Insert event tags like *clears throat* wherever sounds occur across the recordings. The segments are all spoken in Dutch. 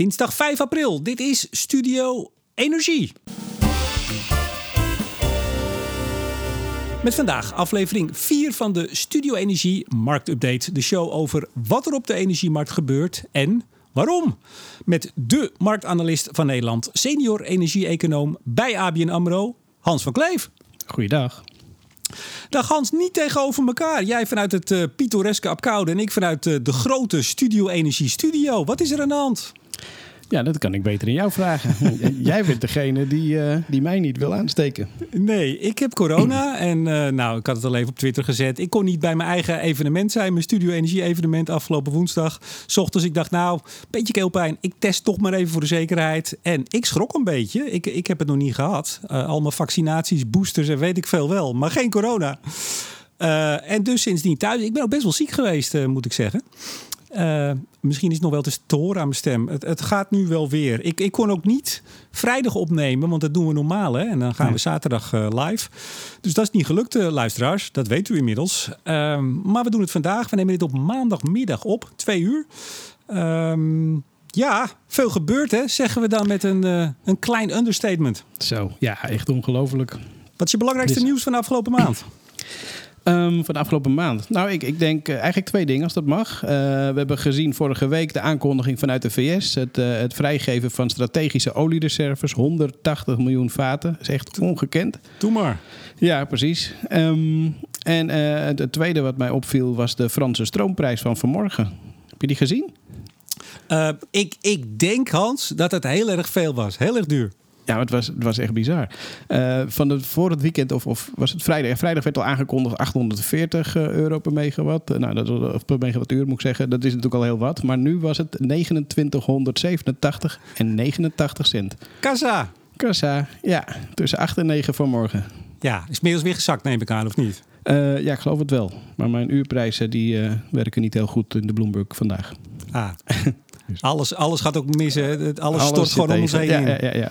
Dinsdag 5 april. Dit is Studio Energie. Met vandaag aflevering 4 van de Studio Energie Marktupdate. De show over wat er op de energiemarkt gebeurt en waarom. Met de marktanalist van Nederland, senior energie-econoom bij ABN AMRO, Hans van Kleef. Goeiedag. Dag Hans, niet tegenover elkaar. Jij vanuit het uh, pittoreske Apkoude en ik vanuit uh, de grote Studio Energie Studio. Wat is er aan de hand? Ja, dat kan ik beter in jou vragen. *laughs* Jij bent degene die, uh, die mij niet wil aansteken. Nee, ik heb corona *clears throat* en uh, nou, ik had het al even op Twitter gezet. Ik kon niet bij mijn eigen evenement zijn, mijn Studio Energie evenement afgelopen woensdag. S ochtends, ik dacht nou, beetje keelpijn. Ik test toch maar even voor de zekerheid. En ik schrok een beetje. Ik, ik heb het nog niet gehad. Uh, al mijn vaccinaties, boosters en weet ik veel wel. Maar geen corona. en dus sindsdien thuis. Ik ben ook best wel ziek geweest, moet ik zeggen. Uh, misschien is het nog wel te horen aan mijn stem. Het, het, gaat nu wel weer. Ik, ik kon ook niet vrijdag opnemen, want dat doen we normaal. Hè? En dan gaan we zaterdag uh, live. Dus dat is niet gelukt, uh, luisteraars. Dat weet u inmiddels. maar we doen het vandaag. We nemen dit op maandagmiddag op, twee uur. Um, ja, veel gebeurt hè, zeggen we dan met een, een klein understatement. Zo, ja, echt ongelooflijk. Wat is je belangrijkste dus... nieuws van de afgelopen maand? *clears throat* Um, van de afgelopen maand. Nou, ik, ik denk uh, eigenlijk twee dingen, als dat mag. Uh, we hebben gezien vorige week de aankondiging vanuit de VS. Het, uh, het vrijgeven van strategische oliereserves. 180 miljoen vaten. Dat is echt ongekend. Doe maar. Ja, precies. Um, en het tweede wat mij opviel was de Franse stroomprijs van vanmorgen. Heb je die gezien? ik, ik denk, Hans, dat het heel erg veel was. Heel erg duur. Ja, het was, het was echt bizar. Uh, van het, voor het weekend, of, of was het vrijdag? Vrijdag werd al aangekondigd 840 euro per megawatt. Nou, dat, of per megawattuur moet ik zeggen. Dat is natuurlijk al heel wat. Maar nu was het 2987 en 89 cent. Kassa! Kassa, ja. Tussen 8 en 9 vanmorgen. Ja, is inmiddels weer gezakt, neem ik aan, of niet? Uh, ja, ik geloof het wel. Maar mijn uurprijzen die, uh, werken niet heel goed in de Bloomberg vandaag. Ah. *laughs* alles, alles gaat ook mis, hè? Alles, alles stort gewoon om ons heen. Ja, ja, ja, ja.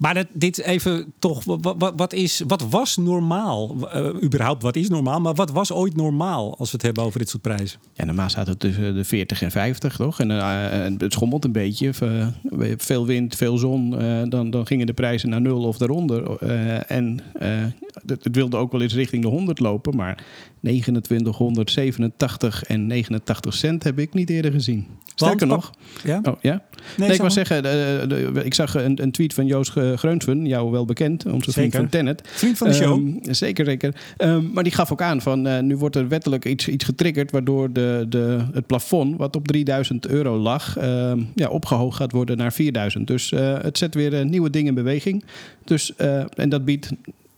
Maar dat, dit even toch, wat, wat, is, wat was normaal? Uh, überhaupt, wat is normaal? Maar wat was ooit normaal als we het hebben over dit soort prijzen? Ja, normaal staat het tussen de 40 en 50, toch? En uh, het schommelt een beetje. Uh, veel wind, veel zon. dan, dan gingen de prijzen naar nul of daaronder. en het, het, wilde ook wel eens richting de 100 lopen. Maar 2987 en 89 cent heb ik niet eerder gezien. Sterker nog. Ja? Oh, ja? Nee, nee ik wou zeggen, de, de, ik zag een, een, tweet van Joost Greunsven, jou wel bekend, onze vriend van Tennet. Vriend van de show. Um, zeker, zeker. Um, maar die gaf ook aan van, uh, nu wordt er wettelijk iets, iets getriggerd, waardoor de, de, het plafond, wat op 3000 euro lag, uh, ja, opgehoogd gaat worden naar 4000. Dus uh, het zet weer nieuwe dingen in beweging. Dus, en dat biedt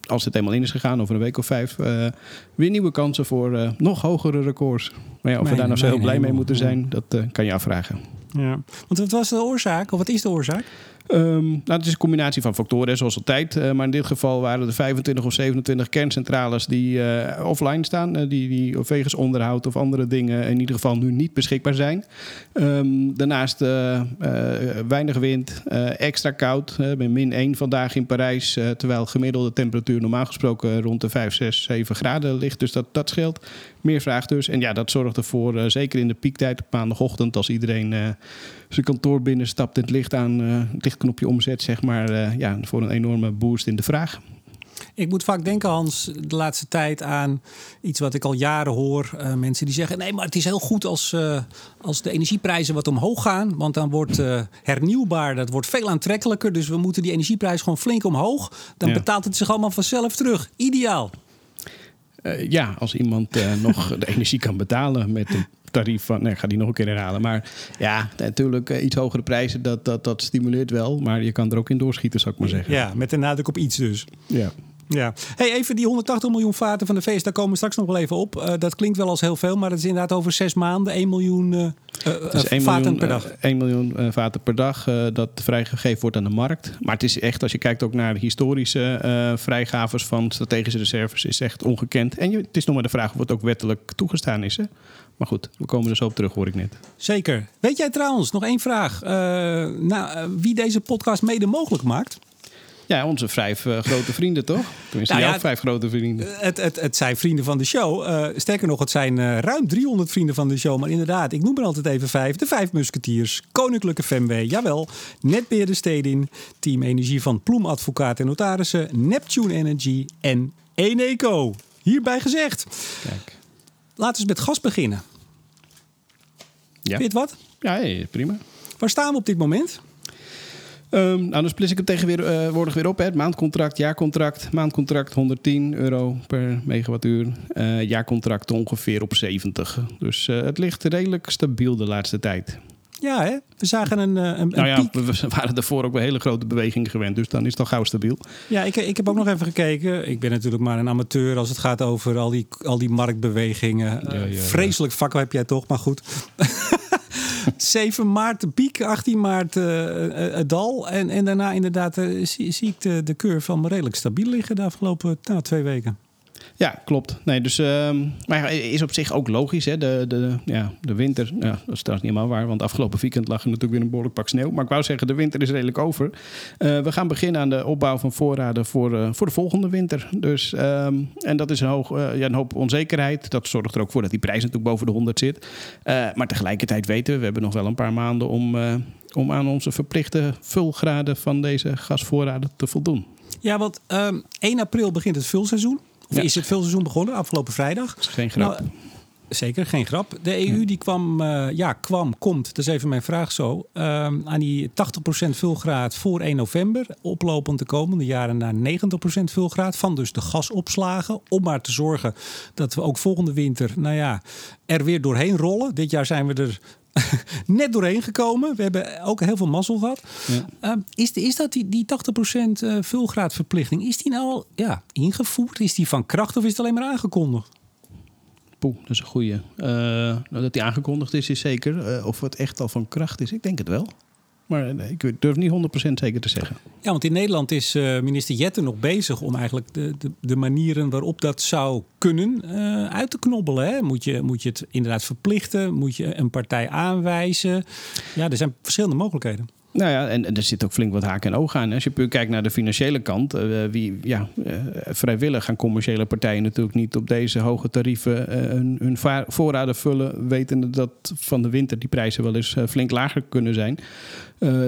als het eenmaal in is gegaan, over een week of vijf, uh, weer nieuwe kansen voor uh, nog hogere records. Maar ja, of we daar nou zo heel blij mee moeten zijn, dat uh, kan je afvragen. Ja, want wat was de oorzaak, of wat is de oorzaak? Um, het is een combinatie van factoren, zoals altijd. Uh, maar in dit geval waren er 25 of 27 kerncentrales die uh, offline staan. Uh, die, die wegens onderhoud of andere dingen in ieder geval nu niet beschikbaar zijn. Um, daarnaast weinig wind, extra koud. bij min 1 vandaag in Parijs. terwijl gemiddelde temperatuur normaal gesproken rond de 5, 6, 7 graden ligt. Dus dat, dat scheelt. Meer vraag dus. En ja, dat zorgt ervoor, zeker in de piektijd op maandagochtend... als iedereen zijn kantoor binnenstapt en het licht aan, het lichtknopje omzet, zeg maar, ja, voor een enorme boost in de vraag. Ik moet vaak denken, Hans, de laatste tijd aan iets wat ik al jaren hoor. Uh, mensen die zeggen: nee, maar het is heel goed als, uh, als de energieprijzen wat omhoog gaan. Want dan wordt uh, hernieuwbaar, dat wordt veel aantrekkelijker. Dus we moeten die energieprijs gewoon flink omhoog. Dan ja. betaalt het zich allemaal vanzelf terug. Ideaal. Ja, als iemand *laughs* nog de energie kan betalen met een tarief van. Nee, ik ga die nog een keer herhalen. Maar ja, natuurlijk, uh, iets hogere prijzen, dat, dat, dat stimuleert wel. Maar je kan er ook in doorschieten, zou ik maar zeggen. Ja, met de nadruk op iets dus. Ja. Ja, hey, even die 180 miljoen vaten van de VS, daar komen we straks nog wel even op. Uh, dat klinkt wel als heel veel, maar dat is inderdaad over zes maanden 1 miljoen uh, uh, 1 vaten miljoen, per dag. 1 miljoen vaten per dag dat vrijgegeven wordt aan de markt. Maar het is echt, als je kijkt ook naar de historische vrijgaves van strategische reserves, is echt ongekend. En je, het is nog maar de vraag of het ook wettelijk toegestaan is. Hè? Maar goed, we komen er zo op terug, hoor ik net. Zeker. Weet jij trouwens, nog één vraag. nou, wie deze podcast mede mogelijk maakt? Ja, onze vijf uh, grote vrienden, toch? Tenminste, nou, jouw ja, vijf grote vrienden. Het, het, het zijn vrienden van de show. Uh, sterker nog, het zijn uh, ruim 300 vrienden van de show. Maar inderdaad, ik noem er altijd even vijf. De vijf musketiers, Koninklijke Femway, jawel. Netbeheerder Stedin, Team Energie van Ploem Advocaat en Notarissen, Neptune Energy en Eneco. Hierbij gezegd. Kijk. Laten we eens met gas beginnen. Ja. Weet wat? Ja, prima. Waar staan we op dit moment? Um, nou, dan splis ik het tegenwoordig weer op. Hè. Maandcontract, jaarcontract. Maandcontract 110 euro per megawattuur. Uh, jaarcontract ongeveer op 70. Dus uh, het ligt redelijk stabiel de laatste tijd. Ja, hè? we zagen een, een, een nou ja, piek. We waren daarvoor ook bij hele grote bewegingen gewend. Dus dan is het al gauw stabiel. Ja, ik, ik heb ook nog even gekeken. Ik ben natuurlijk maar een amateur als het gaat over al die, al die marktbewegingen. Ja, ja, vreselijk vak heb jij toch, maar goed. *laughs* 7 maart de piek, 18 maart uh, het dal. En, en daarna inderdaad uh, zie, zie, ik de, de curve me redelijk stabiel liggen de afgelopen nou, twee weken. Ja, klopt. Nee, dus, uh, maar is op zich ook logisch. Hè? De, de, ja, de winter, ja, dat is trouwens niet helemaal waar. Want afgelopen weekend lag er natuurlijk weer een behoorlijk pak sneeuw. Maar ik wou zeggen, de winter is redelijk over. Uh, we gaan beginnen aan de opbouw van voorraden voor, uh, voor de volgende winter. Dus, um, en dat is een, hoog, uh, ja, een hoop onzekerheid. Dat zorgt er ook voor dat die prijs natuurlijk boven de 100 zit. maar tegelijkertijd weten we, we hebben nog wel een paar maanden om, om aan onze verplichte vulgraden van deze gasvoorraden te voldoen. Ja, want um, ehm, 1 april begint het vulseizoen. Of is het seizoen begonnen, afgeloon vrijdag? geen grap. Nou, zeker, geen grap. De EU die kwam, uh, ja, kwam, komt, dat is even mijn vraag zo, uh, aan die 80% vulgraad voor 1 november. Oplopend de komende jaren naar 90% vulgraad van dus de gasopslagen. Om maar te zorgen dat we ook volgende winter, nou ja, er weer doorheen rollen. Dit jaar zijn we er *laughs* net doorheen gekomen. We hebben ook heel veel mazzel gehad. Ja. Uh, is, is dat die, die 80% uh, vulgraadverplichting, is die nou al ja, ingevoerd? Is die van kracht of is het alleen maar aangekondigd? Poeh, dat is een goeie. Uh, dat die aangekondigd is, is zeker. Uh, of het echt al van kracht is, ik denk het wel. Maar ik durf niet 100% zeker te zeggen. Ja, want in Nederland is uh, minister Jetten nog bezig om eigenlijk de, de, de manieren waarop dat zou kunnen uh, uit te knobbelen. Hè? Moet, je, moet je het inderdaad verplichten? Moet je een partij aanwijzen? Ja, er zijn verschillende mogelijkheden. Nou ja, en, er zit ook flink wat haken en ogen aan. Als je puur kijkt naar de financiële kant, uh, wie, ja, uh, vrijwillig gaan commerciële partijen natuurlijk niet op deze hoge tarieven uh, hun, hun voorraden vullen, wetende dat van de winter die prijzen wel eens flink lager kunnen zijn.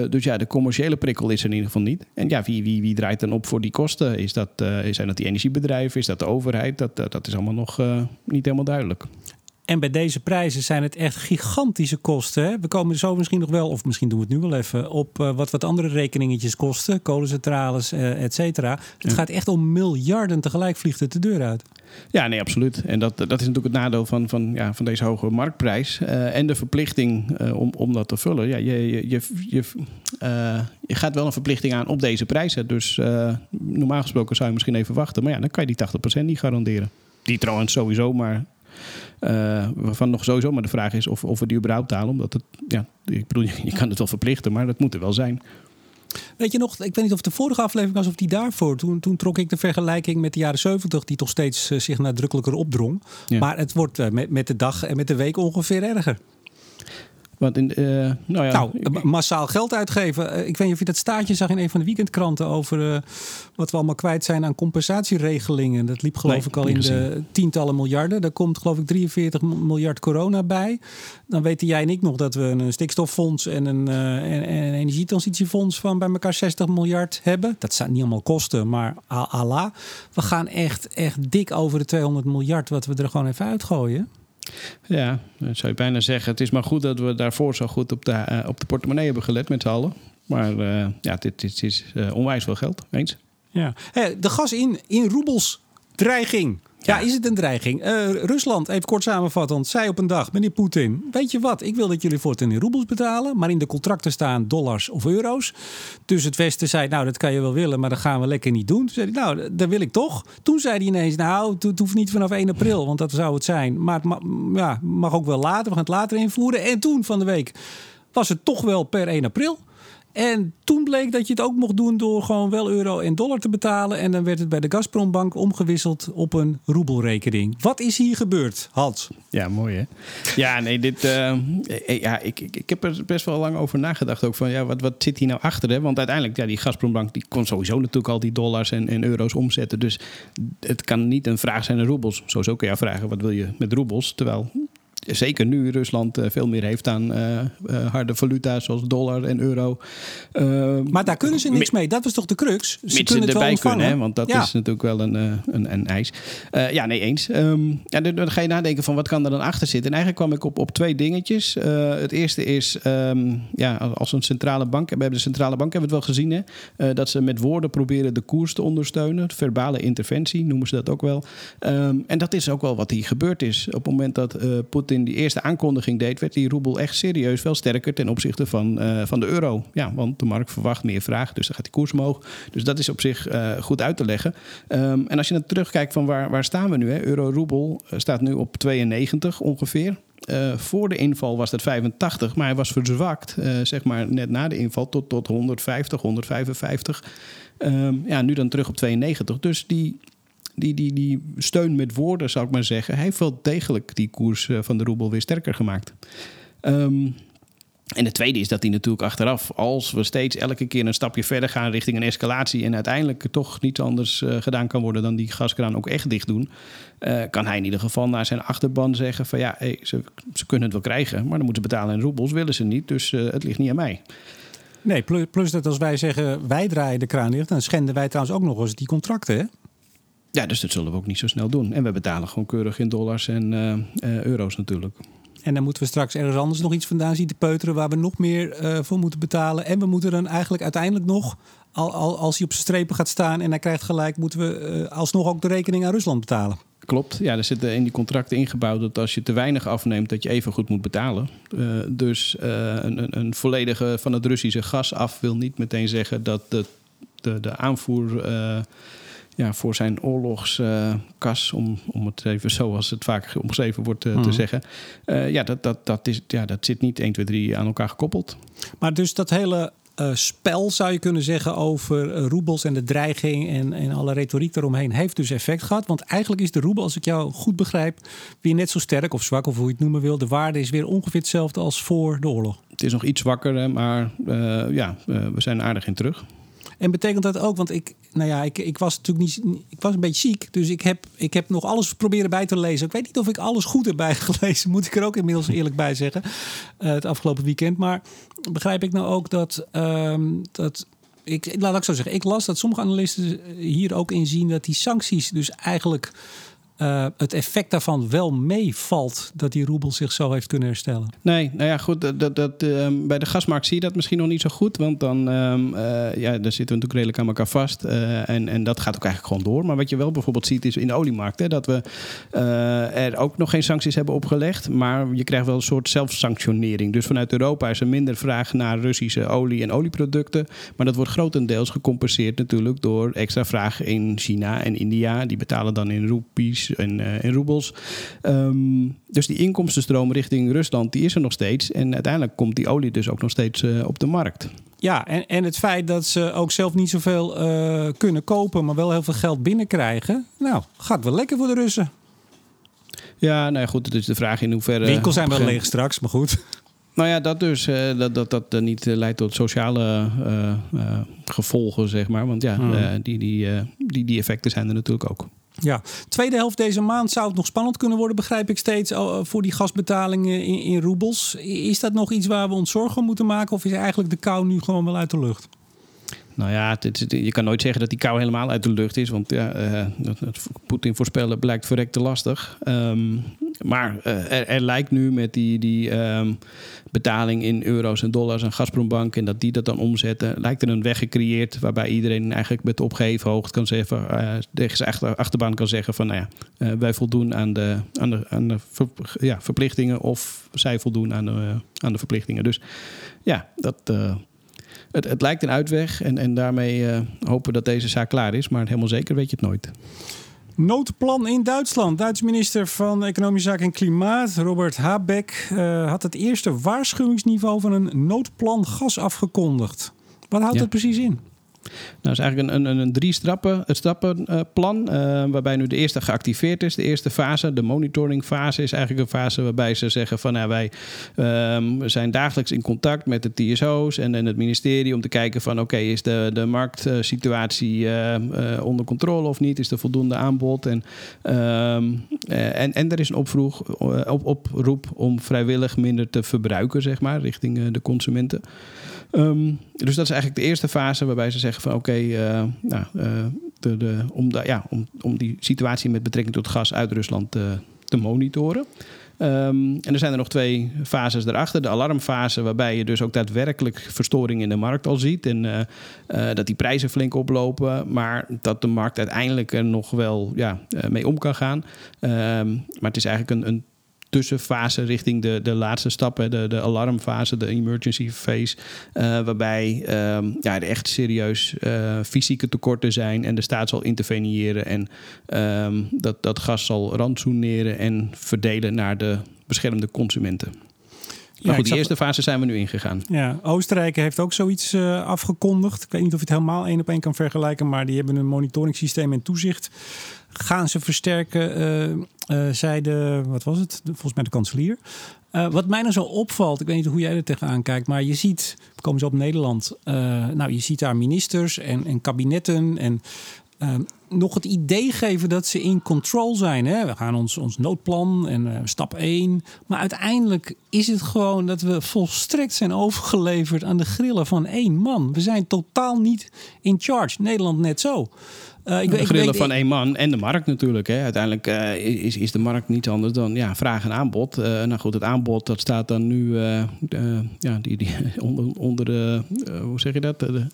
Dus ja, de commerciële prikkel is er in ieder geval niet. En ja, wie, wie, wie draait dan op voor die kosten? Is dat, zijn dat die energiebedrijven? Is dat de overheid? Dat, dat is allemaal nog niet helemaal duidelijk. En bij deze prijzen zijn het echt gigantische kosten. Hè? We komen zo misschien nog wel, of misschien doen we het nu wel even, op uh, wat wat andere rekeningetjes kosten. Kolencentrales, uh, et cetera. Het gaat echt om miljarden tegelijk vliegt het de deur uit. Ja, nee, absoluut. En dat, dat is natuurlijk het nadeel van, van, ja, van deze hoge marktprijs. Uh, en de verplichting om, om dat te vullen. Ja, je, je, je, je, je gaat wel een verplichting aan op deze prijzen. Dus normaal gesproken zou je misschien even wachten. Maar ja, dan kan je die 80% niet garanderen. Die trouwens sowieso, maar uh, waarvan nog sowieso maar de vraag is of, of we die überhaupt halen. Omdat het, ja, ik bedoel, *laughs* je kan het wel verplichten, maar dat moet er wel zijn. Weet je nog, ik weet niet of de vorige aflevering was of die daarvoor. Toen, toen trok ik de vergelijking met de jaren 70, die toch steeds uh, zich nadrukkelijker opdrong. Maar het wordt uh, met, met de dag en met de week ongeveer erger. Want in, uh, nou, ja, nou, massaal geld uitgeven. Eh, ik weet niet of je dat staartje zag in een van de weekendkranten over uh, wat we allemaal kwijt zijn aan compensatieregelingen. Dat liep geloof nee, ik al in de tientallen miljarden. Daar komt geloof ik 43 miljard corona bij. Dan weten jij en ik nog dat we een stikstoffonds en een, en, en energietransitiefonds van bij elkaar 60 miljard hebben. Dat zijn niet allemaal kosten, maar ala. We gaan echt, echt dik over de 200 miljard wat we er gewoon even uitgooien. Ja, dat zou je bijna zeggen. Het is maar goed dat we daarvoor zo goed op de, uh, op de portemonnee hebben gelet met z'n allen. Maar uh, ja, dit, dit is uh, onwijs veel geld. Eens? Ja. Hey, de gas in, in roebels. Dreiging. Ja, is het een dreiging? Uh, Rusland, even kort samenvattend, zei op een dag: meneer Poetin, weet je wat? Ik wil dat jullie voortaan in roebels betalen, maar in de contracten staan dollars of euro's. Dus het Westen zei: Nou, dat kan je wel willen, maar dat gaan we lekker niet doen. Toen zei hij: Nou, dat wil ik toch. Toen zei hij ineens: Nou, het hoeft niet vanaf 1 april, want dat zou het zijn. Maar het ja, mag ook wel later, we gaan het later invoeren. En toen van de week was het toch wel per 1 april. En toen bleek dat je het ook mocht doen door gewoon wel euro en dollar te betalen. En dan werd het bij de Gazprombank omgewisseld op een roebelrekening. Wat is hier gebeurd, Hans? Ja, mooi hè? Ja, nee, dit, uh, ja, ik, ik, ik heb er best wel lang over nagedacht. Ook van, ja, wat, wat zit hier nou achter? Hè? Want uiteindelijk, ja, die Gazprombank die kon sowieso natuurlijk al die dollars en, en euro's omzetten. Dus het kan niet een vraag zijn naar roebels. Sowieso kun je vragen, wat wil je met roebels? Terwijl zeker nu Rusland uh, veel meer heeft aan uh, uh, harde valuta's zoals dollar en euro. maar daar kunnen ze niks mee. Dat was toch de crux? Ze kunnen het erbij kunnen, hè? want dat ja. is natuurlijk wel een, een, een eis. ja, nee, eens. Um, ja, dan, dan, ga je nadenken van wat kan er dan achter zitten. En eigenlijk kwam ik op, op twee dingetjes. het eerste is, um, ja, als een centrale bank, we hebben de centrale bank hebben we het wel gezien, hè? dat ze met woorden proberen de koers te ondersteunen. Verbale interventie noemen ze dat ook wel. Um, en dat is ook wel wat hier gebeurd is. Op het moment dat Poetin in die eerste aankondiging deed, werd die roebel echt serieus veel sterker ten opzichte van, uh, van de euro. Ja, want de markt verwacht meer vraag, dus dan gaat die koers omhoog. Dus dat is op zich uh, goed uit te leggen. Um, en als je dan terugkijkt van waar, waar staan we nu? Euro-roebel eh, staat nu op 92 ongeveer. Voor de inval was dat 85, maar hij was verzwakt, zeg maar net na de inval, tot, tot 150, 155. Um, ja, nu dan terug op 92. Dus die, die, die, die steun met woorden, zou ik maar zeggen, heeft wel degelijk die koers eh, van de roebel weer sterker gemaakt. Um, en de tweede is dat hij natuurlijk achteraf, als we steeds elke keer een stapje verder gaan richting een escalatie en uiteindelijk toch niet anders uh, gedaan kan worden dan die gaskraan ook echt dicht doen, uh, kan hij in ieder geval naar zijn achterban zeggen van ja, hey, ze, ze, kunnen het wel krijgen, maar dan moeten ze betalen in roebels, willen ze niet, dus het ligt niet aan mij. Nee, plus, plus dat als wij zeggen wij draaien de kraan dicht, dan schenden wij trouwens ook nog eens die contracten, hè? Ja, dus dat zullen we ook niet zo snel doen. En we betalen gewoon keurig in dollars en uh, uh, euro's natuurlijk. En dan moeten we straks ergens anders nog iets vandaan zien te peuteren waar we nog meer uh, voor moeten betalen. En we moeten dan eigenlijk uiteindelijk nog, al, al, als hij op zijn strepen gaat staan en hij krijgt gelijk, moeten we alsnog ook de rekening aan Rusland betalen. Klopt, ja, er zitten in die contracten ingebouwd dat als je te weinig afneemt, dat je even goed moet betalen. dus een, een, een, volledige van het Russische gas af wil niet meteen zeggen dat de, de, de aanvoer ja, voor zijn oorlogskas, uh, om, om het even zoals het vaak omschreven wordt uh, mm. te mhm. zeggen. Uh, ja, dat, dat, dat, is, ja, dat zit niet 1, 2, 3 aan elkaar gekoppeld. Maar dus dat hele spel, zou je kunnen zeggen, over roebels en de dreiging en, en alle retoriek eromheen, heeft dus effect gehad. Want eigenlijk is de roebel, als ik jou goed begrijp, weer net zo sterk of zwak, of hoe je het noemen wil. De waarde is weer ongeveer hetzelfde als voor de oorlog. Het is nog iets zwakker, maar ja, we zijn aardig in terug. En betekent dat ook, want ik, nou ja, ik, ik was natuurlijk niet, ik was een beetje ziek, dus ik heb, ik heb nog alles proberen bij te lezen. Ik weet niet of ik alles goed heb bijgelezen, moet ik er ook inmiddels eerlijk bij zeggen, uh, het afgelopen weekend. Maar begrijp ik nou ook dat, um, dat ik, laat ik zo zeggen, ik las dat sommige analisten hier ook in zien dat die sancties dus eigenlijk uh, het effect daarvan wel meevalt dat die roebel zich zo heeft kunnen herstellen? Nee, nou ja, goed. Dat, dat, uh, bij de gasmarkt zie je dat misschien nog niet zo goed. Want dan uh, ja, daar zitten we natuurlijk redelijk aan elkaar vast. en, en dat gaat ook eigenlijk gewoon door. Maar wat je wel bijvoorbeeld ziet is in de oliemarkt hè, dat we er ook nog geen sancties hebben opgelegd. Maar je krijgt wel een soort zelfsanctionering. Dus vanuit Europa is er minder vraag naar Russische olie en olieproducten. Maar dat wordt grotendeels gecompenseerd natuurlijk door extra vraag in China en India. Die betalen dan in roepies en, uh, en roebels. Um, dus die inkomstenstroom richting Rusland, die is er nog steeds. En uiteindelijk komt die olie dus ook nog steeds uh, op de markt. Ja, en, en het feit dat ze ook zelf niet zoveel uh, kunnen kopen, maar wel heel veel geld binnenkrijgen. Nou, gaat wel lekker voor de Russen. Ja, nou ja, goed, het is de vraag in hoeverre... Winkels zijn wel leeg straks, maar goed. Nou ja, dat dus. Uh, dat dat, dat niet leidt tot sociale uh, gevolgen, zeg maar. Want ja, hmm. die, die, die, die effecten zijn er natuurlijk ook. Ja, tweede helft deze maand zou het nog spannend kunnen worden, begrijp ik steeds, voor die gasbetalingen in, in roebels. Is dat nog iets waar we ons zorgen moeten maken of is eigenlijk de kou nu gewoon wel uit de lucht? Nou ja, je kan nooit zeggen dat die kou helemaal uit de lucht is. Want ja, uh, Poetin voorspellen blijkt verrekte lastig. Um, maar uh, er, er, lijkt nu met die, die um, betaling in euro's en dollars aan Gazprombank... en dat die dat dan omzetten, lijkt er een weg gecreëerd... waarbij iedereen eigenlijk met opgeheven hoogte kan zeggen... Uh, tegen zijn achter, achterbaan kan zeggen van... nou ja, wij voldoen aan de, aan de, aan de ja, verplichtingen... of zij voldoen aan de, aan de verplichtingen. Dus ja, dat het, het lijkt een uitweg en, en daarmee uh, hopen we dat deze zaak klaar is. Maar helemaal zeker weet je het nooit. Noodplan in Duitsland. Duits minister van Economische Zaken en Klimaat, Robert Habeck, uh, had het eerste waarschuwingsniveau van een noodplan gas afgekondigd. Wat houdt Ja. dat precies in? Nou, dat is eigenlijk een, een, een drie stappen, het stappenplan, eh, waarbij nu de eerste geactiveerd is. De eerste fase, de monitoringfase, is eigenlijk een fase waarbij ze zeggen van nou, wij ehm, zijn dagelijks in contact met de TSO's en, en het ministerie om te kijken van oké, is de, de marktsituatie eh, eh, onder controle of niet? Is er voldoende aanbod? En, ehm, eh, en, en er is een opvroeg, eh, op, oproep om vrijwillig minder te verbruiken, zeg maar, richting eh, de consumenten. Ehm, dus dat is eigenlijk de eerste fase waarbij ze zeggen van oké, eh, nou, eh, de, de, om, ja, om, om die situatie met betrekking tot gas uit Rusland te, te monitoren. Ehm, en er zijn er nog twee fases daarachter. De alarmfase, waarbij je dus ook daadwerkelijk verstoring in de markt al ziet. En eh, eh, dat die prijzen flink oplopen. Maar dat de markt uiteindelijk er nog wel ja, eh, mee om kan gaan. Ehm, maar het is eigenlijk een, een tussenfase richting de, de laatste stap, hè, de, de alarmfase, de emergency phase. eh, waarbij ehm, ja, er echt serieus eh, fysieke tekorten zijn en de staat zal interveneren en ehm, dat, dat gas zal rantsoeneren en verdelen naar de beschermde consumenten. Maar ik goed, die eerste fase zijn we nu ingegaan. Ja, Oostenrijk heeft ook zoiets eh, afgekondigd. Ik weet niet of je het helemaal één op één kan vergelijken, maar die hebben een monitoringssysteem en toezicht. Gaan ze versterken, eh, eh, zei de, wat was het? Volgens mij de kanselier. Eh, wat mij nou zo opvalt, ik weet niet hoe jij er tegenaan kijkt, maar je ziet, komen zo op Nederland, nou je ziet daar ministers en, en kabinetten en eh, nog het idee geven dat ze in control zijn. Hè? We gaan ons, ons noodplan en stap 1. Maar uiteindelijk is het gewoon dat we volstrekt zijn overgeleverd aan de grillen van één man. We zijn totaal niet in charge. Nederland net zo. Eh, ik, De ik grillen van één man en de markt natuurlijk. Hè. Uiteindelijk eh, is, is de markt niet anders dan ja, vraag en aanbod. Eh, nou goed, het aanbod dat staat dan nu ja, die, die, *laughs* onder, onder de, hoe zeg je dat? De-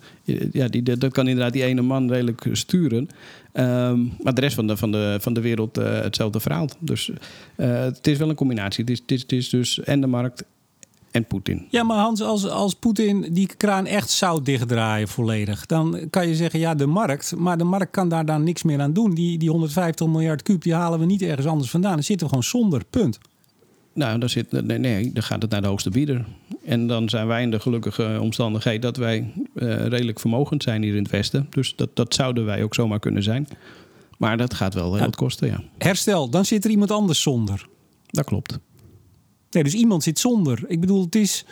ja, die, dat dat kan inderdaad die ene man redelijk sturen. Ehm, maar de rest van de, van de, van de wereld hetzelfde verhaal. Dus het is wel een combinatie. Het is, het is, het is dus en de markt en Poetin. Ja, maar Hans, als, als Poetin die kraan echt zou dichtdraaien volledig, dan kan je zeggen ja, de markt. Maar de markt kan daar dan niks meer aan doen. Die, die 150 miljard kuub, die halen we niet ergens anders vandaan. Dan zitten we gewoon zonder, punt. Nou, dan, zit, nee, nee, dan gaat het naar de hoogste bieder. En dan zijn wij in de gelukkige omstandigheid dat wij eh, redelijk vermogend zijn hier in het Westen. Dus dat, dat zouden wij ook zomaar kunnen zijn. Maar dat gaat wel heel wat kosten, ja. Herstel, dan zit er iemand anders zonder. Dat klopt. Nee, dus iemand zit zonder. Ik bedoel, het is.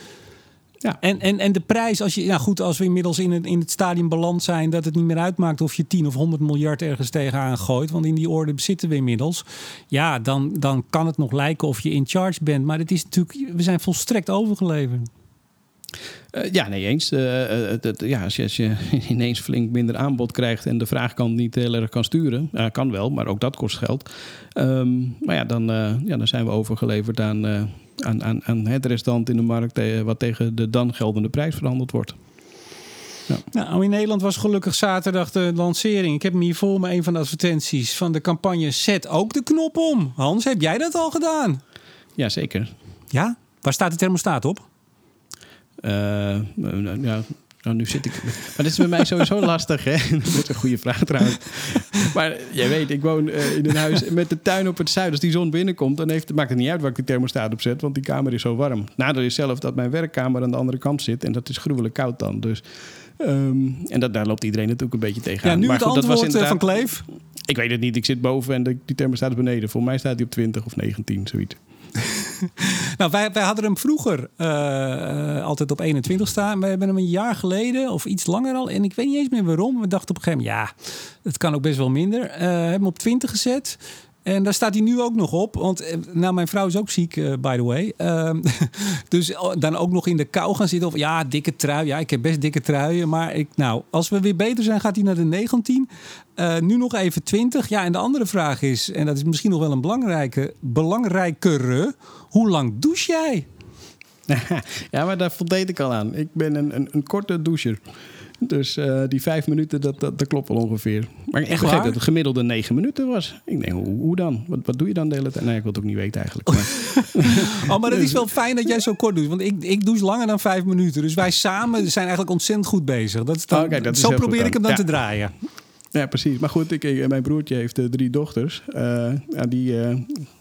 Ja. En, en, en de prijs, als je, nou goed, als we inmiddels in het, in het stadium beland zijn, dat het niet meer uitmaakt of je 10 of 100 miljard ergens tegenaan gooit, want in die orde zitten we inmiddels. Ja, dan, dan kan het nog lijken of je in charge bent, maar het is natuurlijk, we zijn volstrekt overgeleverd. Eh, ja, nee eens. Eh, eh, ja, als, je, als je *laughs* ineens flink minder aanbod krijgt en de vraagkant niet heel erg kan sturen, kan wel, maar ook dat kost geld. Ehm, maar ja dan, ja, dan zijn we overgeleverd aan, aan, aan, aan het restant in de markt, eh, wat tegen de dan geldende prijs verhandeld wordt. Nou, in Nederland was gelukkig zaterdag de lancering. Ik heb hem hier voor me, een van de advertenties van de campagne Zet ook de knop om. Hans, heb jij dat al gedaan? Jazeker. Ja? Waar staat de thermostaat op? Eh, nou, ja, nou, nu zit ik. Maar dit is bij mij sowieso *laughs* lastig, hè? *laughs* Dat is een goede vraag trouwens. Maar jij weet, ik woon eh, in een huis met de tuin op het zuiden. Als die zon binnenkomt, dan heeft, maakt het niet uit waar ik die thermostaat op zet, want die kamer is zo warm. Nadeel is zelf dat mijn werkkamer aan de andere kant zit en dat is gruwelijk koud dan. Dus, ehm, en dat, daar loopt iedereen natuurlijk een beetje tegenaan. Ja, nu maar het goed, dat was antwoord eh, van Kleef. Ik weet het niet, ik zit boven en de, die thermostaat is beneden. Voor mij staat die op 20 of 19, zoiets. *laughs* Nou, wij, wij hadden hem vroeger eh, eh, altijd op 21 staan. We hebben hem een jaar geleden of iets langer al. En ik weet niet eens meer waarom. We dachten op een gegeven moment, ja, het kan ook best wel minder. Eh, hebben hem op 20 gezet. En daar staat hij nu ook nog op. Want eh, nou, mijn vrouw is ook ziek, eh, by the way. Ehm, *laughs* dus oh, dan ook nog in de kou gaan zitten. Of ja, dikke trui. Ja, ik heb best dikke truien. Maar ik, nou, als we weer beter zijn, gaat hij naar de 19. Eh, nu nog even 20. Ja, en de andere vraag is, en dat is misschien nog wel een belangrijke, belangrijkere. Hoe lang douche jij? *laughs* ja, maar daar voldeed ik al aan. Ik ben een, een, een korte doucher. Dus eh, die vijf minuten, dat, dat, dat klopt wel ongeveer. Maar ik Echt begreep dat het gemiddelde negen minuten was. Ik denk, hoe, hoe dan? Wat, wat doe je dan de hele tijd? Nee, ik wil het ook niet weten eigenlijk. Maar, *laughs* Oh, maar het is wel fijn dat jij zo kort doet. Want ik, ik douche langer dan vijf minuten. Dus wij samen zijn eigenlijk ontzettend goed bezig. Dat is dan, Oh, kijk, dat is zo probeer ik hem dan. Ja. te draaien. ja, precies. Maar goed, ik, ik- mijn broertje heeft eh, drie dochters. Eh, ja, die, eh,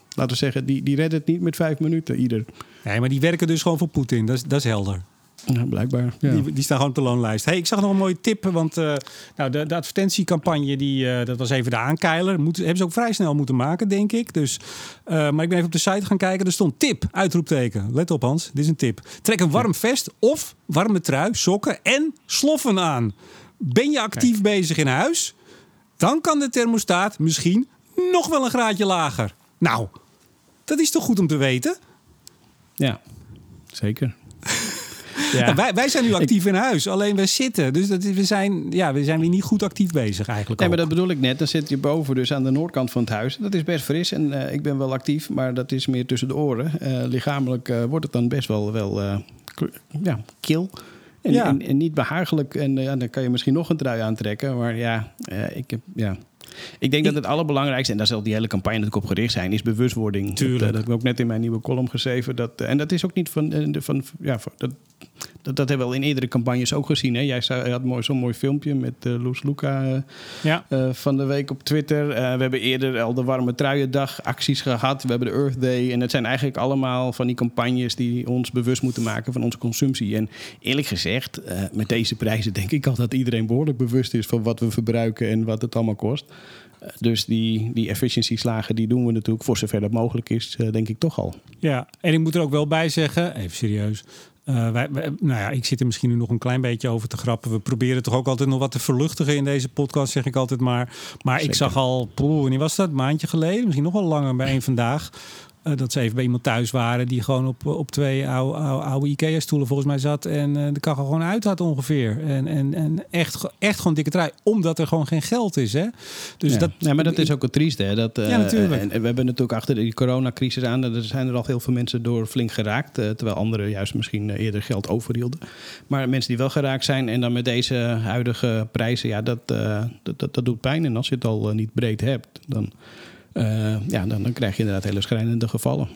laten we zeggen, die, die redden het niet met vijf minuten ieder. Nee, maar die werken dus gewoon voor Poetin. Dat is, dat is helder. Ja, blijkbaar. Ja. Die, die staan gewoon op de loonlijst. Hey, ik zag nog een mooie tip, want uh, nou, de, de advertentiecampagne, die, uh, dat was even de aankeiler. Moet, hebben ze ook vrij snel moeten maken, denk ik. Dus, uh, maar ik ben even op de site gaan kijken. Er stond tip, uitroepteken. Let op Hans, dit is een tip. Trek een warm vest of warme trui, sokken en sloffen aan. Ben je actief Kijk. bezig in huis? Dan kan de thermostaat misschien nog wel een graadje lager. Nou, dat is toch goed om te weten? Ja, zeker. Ja. wij, wij zijn nu actief in huis, alleen we zitten. Dus dat we, zijn, ja, we zijn weer niet goed actief bezig eigenlijk. Nee, maar dat bedoel ik net. Dan zit je boven, dus aan de noordkant van het huis. Dat is best fris en uh, ik ben wel actief, maar dat is meer tussen de oren. Uh, lichamelijk uh, wordt het dan best wel, wel ja, kil. En, ja. en, en, niet behagelijk. En dan kan je misschien nog een trui aantrekken. Maar ja, ik heb, ja, ik denk dat het allerbelangrijkste, en daar zal die hele campagne natuurlijk op gericht zijn, is bewustwording. Tuurlijk. Dat, dat heb ik ook net in mijn nieuwe column geschreven. Dat, en dat is ook niet van. van ja, dat, dat, dat hebben we al in eerdere campagnes ook gezien. Hè? Jij had mooi, zo'n mooi filmpje met uh, Loes Luca uh, ja. uh, van de week op Twitter. we hebben eerder al de Warme Truiendag acties gehad. We hebben de Earth Day. En het zijn eigenlijk allemaal van die campagnes die ons bewust moeten maken van onze consumptie. En eerlijk gezegd, met deze prijzen denk ik al dat iedereen behoorlijk bewust is van wat we verbruiken en wat het allemaal kost. Dus die, die efficiëntieslagen die doen we natuurlijk voor zover dat mogelijk is, denk ik toch al. Ja, en ik moet er ook wel bij zeggen, even serieus. Uh, wij, wij, nou ja, ik zit er misschien nu nog een klein beetje over te grappen. We proberen toch ook altijd nog wat te verluchtigen in deze podcast, zeg ik altijd maar. Maar Zeker. ik zag al, poeh, wanneer was dat? Een maandje geleden, misschien nog wel langer bij een vandaag. Uh, dat ze even bij iemand thuis waren die gewoon op, op twee oude, oude, oude Ikea-stoelen volgens mij zat. En uh, de kachel gewoon uit had ongeveer. En, en, en echt, echt gewoon dikke trui. Omdat er gewoon geen geld is. Hè? Dus ja. dat, ja, maar dat is ook het trieste. Hè? Dat, uh, ja, natuurlijk. En, we hebben natuurlijk achter de coronacrisis aan. Er zijn er al heel veel mensen door flink geraakt. terwijl anderen juist misschien eerder geld overhielden. Maar mensen die wel geraakt zijn en dan met deze huidige prijzen. Ja, dat, dat, dat, dat doet pijn. En als je het al niet breed hebt, dan ja, dan, dan krijg je inderdaad hele schrijnende gevallen.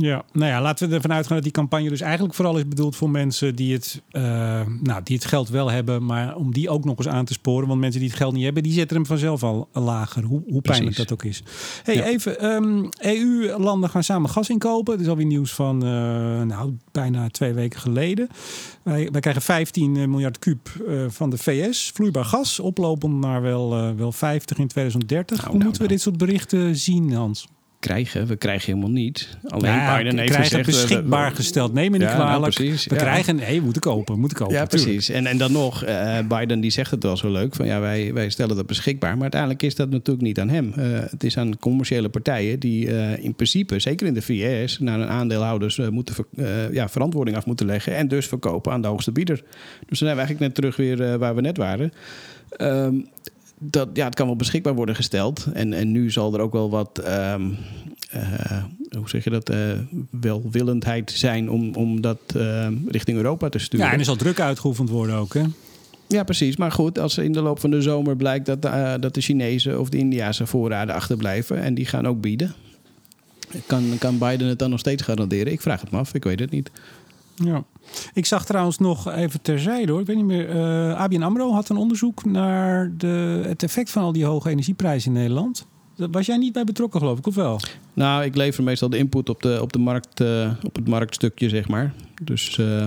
Ja, nou ja, laten we ervan uitgaan dat die campagne dus eigenlijk vooral is bedoeld voor mensen die het, uh, nou, die het geld wel hebben, maar om die ook nog eens aan te sporen. Want mensen die het geld niet hebben, die zetten hem vanzelf al lager, hoe, hoe pijnlijk dat ook is. Hey, ja. even, um, EU-landen gaan samen gas inkopen. Dat is alweer nieuws van, uh, nou, bijna twee weken geleden. Wij, wij krijgen 15 miljard kuub uh, van de VS, vloeibaar gas, oplopend naar wel, wel 50 in 2030. Nou, hoe nou, moeten we nou. dit soort berichten zien, Hans? Krijgen. We krijgen helemaal niet. Alleen ja, Biden heeft gezegd... beschikbaar we, gesteld. Neem me niet ja, kwalijk. Nou, precies, we ja. krijgen... Nee, we moeten kopen. Moeten kopen ja, precies. En, en dan nog, uh, Biden die zegt het wel zo leuk. Van ja, wij, wij stellen dat beschikbaar. Maar uiteindelijk is dat natuurlijk niet aan hem. Uh, het is aan commerciële partijen die uh, in principe, zeker in de VS... naar hun aandeelhouders moeten ja, verantwoording af moeten leggen. En dus verkopen aan de hoogste bieder. Dus dan zijn we eigenlijk net terug weer waar we net waren. Um, dat, ja, het kan wel beschikbaar worden gesteld. En, en nu zal er ook wel wat, um, uh, hoe zeg je dat, uh, welwillendheid zijn om, om dat uh, richting Europa te sturen. Ja, en er zal druk uitgeoefend worden ook, hè? Ja, precies. Maar goed, als in de loop van de zomer blijkt dat, uh, dat de Chinese of de Indiase voorraden achterblijven en die gaan ook bieden, kan, kan Biden het dan nog steeds garanderen? Ik vraag het me af, ik weet het niet. Ja. Ik zag trouwens nog even terzijde hoor. Ik weet niet meer. Uh, ABN AMRO had een onderzoek naar de, het effect van al die hoge energieprijzen in Nederland. Was jij niet bij betrokken, geloof ik, of wel? Nou, ik lever meestal de input op, de, op, de markt, uh, op het marktstukje, zeg maar. Dus uh,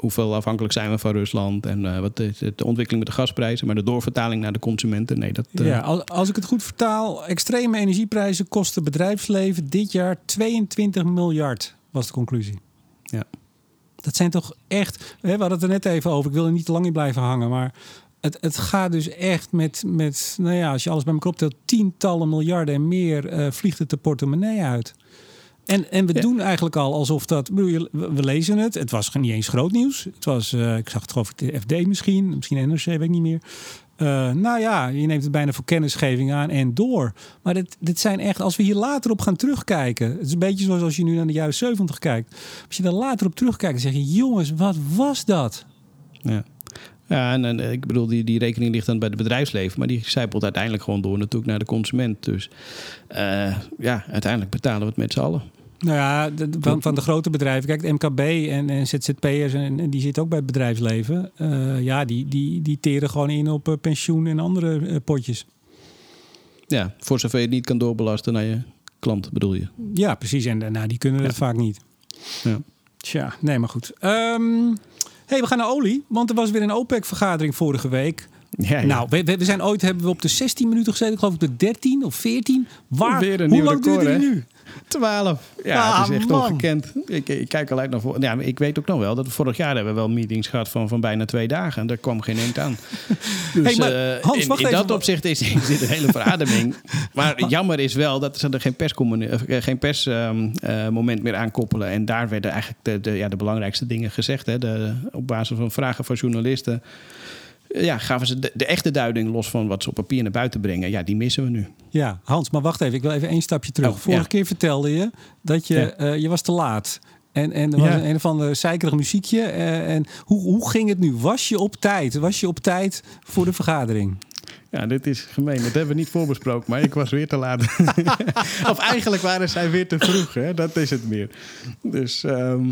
hoeveel afhankelijk zijn we van Rusland en uh, wat is de ontwikkeling met de gasprijzen, maar de doorvertaling naar de consumenten, nee, dat. Ja, als ik het goed vertaal, extreme energieprijzen kosten bedrijfsleven dit jaar 22 miljard, was de conclusie. Ja. Dat zijn toch echt. We hadden het er net even over. Ik wil er niet te lang in blijven hangen. Maar het, het gaat dus echt met, met. Nou ja, als je alles bij elkaar optelt. Tientallen miljarden en meer uh, vliegt het de portemonnee uit. En, en we ja. doen eigenlijk al alsof dat. We, we lezen het. Het was niet eens groot nieuws. Het was. Uh, ik zag het geloof ik de FD misschien. Misschien NRC, weet ik niet meer. Uh, nou ja, je neemt het bijna voor kennisgeving aan en door. Maar dit, dit zijn echt, als we hier later op gaan terugkijken. Het is een beetje zoals als je nu naar de jaren 70 kijkt. Als je daar later op terugkijkt, dan zeg je: jongens, wat was dat? Ja. Ja, en, en, ik bedoel, die, die rekening ligt dan bij het bedrijfsleven, maar die zijpelt uiteindelijk gewoon door natuurlijk naar de consument. Dus uh, ja, uiteindelijk betalen we het met z'n allen. Nou ja, de, van, van, de grote bedrijven. Kijk, MKB en, en ZZP'ers, en, en, die zitten ook bij het bedrijfsleven. Uh, ja, die, die, die teren gewoon in op uh, pensioen en andere uh, potjes. Ja, voor zover je het niet kan doorbelasten naar je klant, bedoel je? Ja, precies. En nou, die kunnen ja. het vaak niet. Ja. Tja, nee, maar goed. Um, hey, we gaan naar olie, want er was weer een OPEC-vergadering vorige week. Ja, ja. Nou, we, we zijn ooit hebben we op de 16 minuten gezeten, ik geloof ik de 13 of 14. Waar? Hoe lang record, duurde die nu? 12. Ja, Ah, het is echt man. ongekend. Ik, ik kijk al uit naar voren. Ja, ik weet ook nog wel dat we vorig jaar hebben we wel meetings gehad van, van bijna twee dagen. En daar kwam geen eind aan. *laughs* Dus Hey, eh, Hans, in, dat opzicht is, is dit een hele verademing. *laughs* Maar jammer is wel dat ze er geen persmoment geen pers, ehm, eh, meer aan koppelen. En daar werden eigenlijk de, de, ja, de belangrijkste dingen gezegd. Hè. De, op basis van vragen van journalisten. Ja, gaven ze de, de echte duiding los van wat ze op papier naar buiten brengen. Ja, die missen we nu. Ja, Hans, maar wacht even. Ik wil even één stapje terug. Oh, Vorige ja. keer vertelde je dat je, Ja. eh, je was te laat. En, en er was Ja. een, een of ander zeikerig muziekje. eh, en hoe, hoe ging het nu? Was je op tijd? Was je op tijd voor de vergadering? Ja, dit is gemeen. Dat hebben we niet voorbesproken, maar ik was weer te laat. *laughs* of eigenlijk waren zij weer te vroeg, hè? dat is het meer. Dus ehm,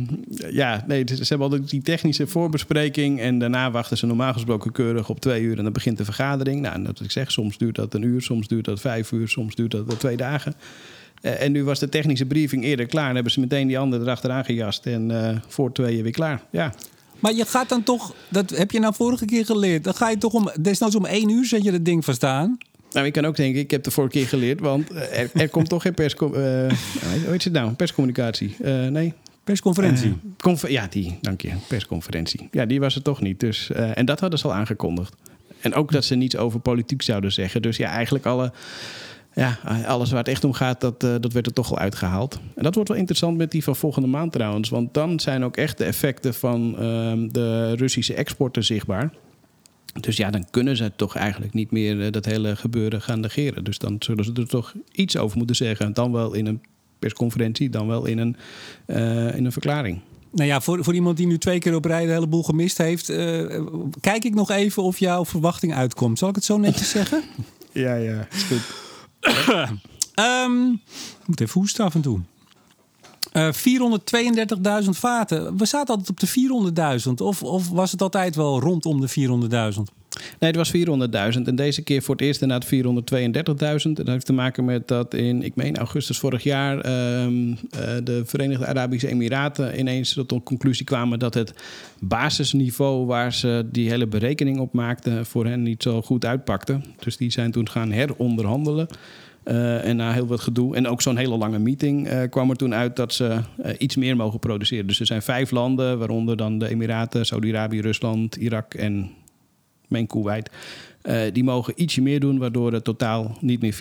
ja, nee, ze hebben altijd die technische voorbespreking... en daarna wachten ze normaal gesproken keurig op twee uur... en dan begint de vergadering. Nou, dat ik zeg, soms duurt dat een uur, soms duurt dat vijf uur... soms duurt dat twee dagen. Eh, en nu was de technische briefing eerder klaar... en hebben ze meteen die andere erachteraan gejast... en eh, voor tweeën weer klaar, ja. Maar je gaat dan toch, dat heb je nou vorige keer geleerd. Dan ga je toch om, desnoods om één uur zet je dat ding verstaan. Nou, ik kan ook denken, ik heb de vorige keer geleerd... want eh, er, er komt toch geen pers... hoe heet het nou? Perscommunicatie. Eh, nee, Persconferentie. Eh, confer- ja, die, dank je. Persconferentie. Ja, die was het toch niet. Dus, eh, en dat hadden ze al aangekondigd. En ook dat ze niets over politiek zouden zeggen. Dus ja, eigenlijk alle, ja, alles waar het echt om gaat, dat, eh, dat werd er toch al uitgehaald. En dat wordt wel interessant met die van volgende maand trouwens. Want dan zijn ook echt de effecten van ehm, de Russische exporten zichtbaar. Dus ja, dan kunnen ze toch eigenlijk niet meer eh, dat hele gebeuren gaan negeren. Dus dan zullen ze er toch iets over moeten zeggen. En dan wel in een persconferentie, dan wel in een, eh, in een verklaring. Nou ja, voor, voor iemand die nu twee keer op rij de hele boel gemist heeft... eh, kijk ik nog even of jouw verwachting uitkomt. Zal ik het zo netjes zeggen? *laughs* Ja, ja, is goed. *coughs* Ehm, ik moet even hoesten af en toe. Eh 432.000 vaten. We zaten altijd op de 400.000. Of, of was het altijd wel rondom de 400.000? Nee, het was 400.000. En deze keer voor het eerst inderdaad 432.000. En dat heeft te maken met dat in, ik meen augustus vorig jaar... ehm, eh, de Verenigde Arabische Emiraten ineens tot een conclusie kwamen... dat het basisniveau waar ze die hele berekening op maakten... voor hen niet zo goed uitpakte. Dus die zijn toen gaan heronderhandelen. Eh, en na heel wat gedoe en ook zo'n hele lange meeting eh, kwam er toen uit dat ze iets meer mogen produceren. Dus er zijn vijf landen, waaronder dan de Emiraten, Saudi-Arabië, Rusland, Irak en mijn Kuwait. Eh, die mogen ietsje meer doen, waardoor het totaal niet meer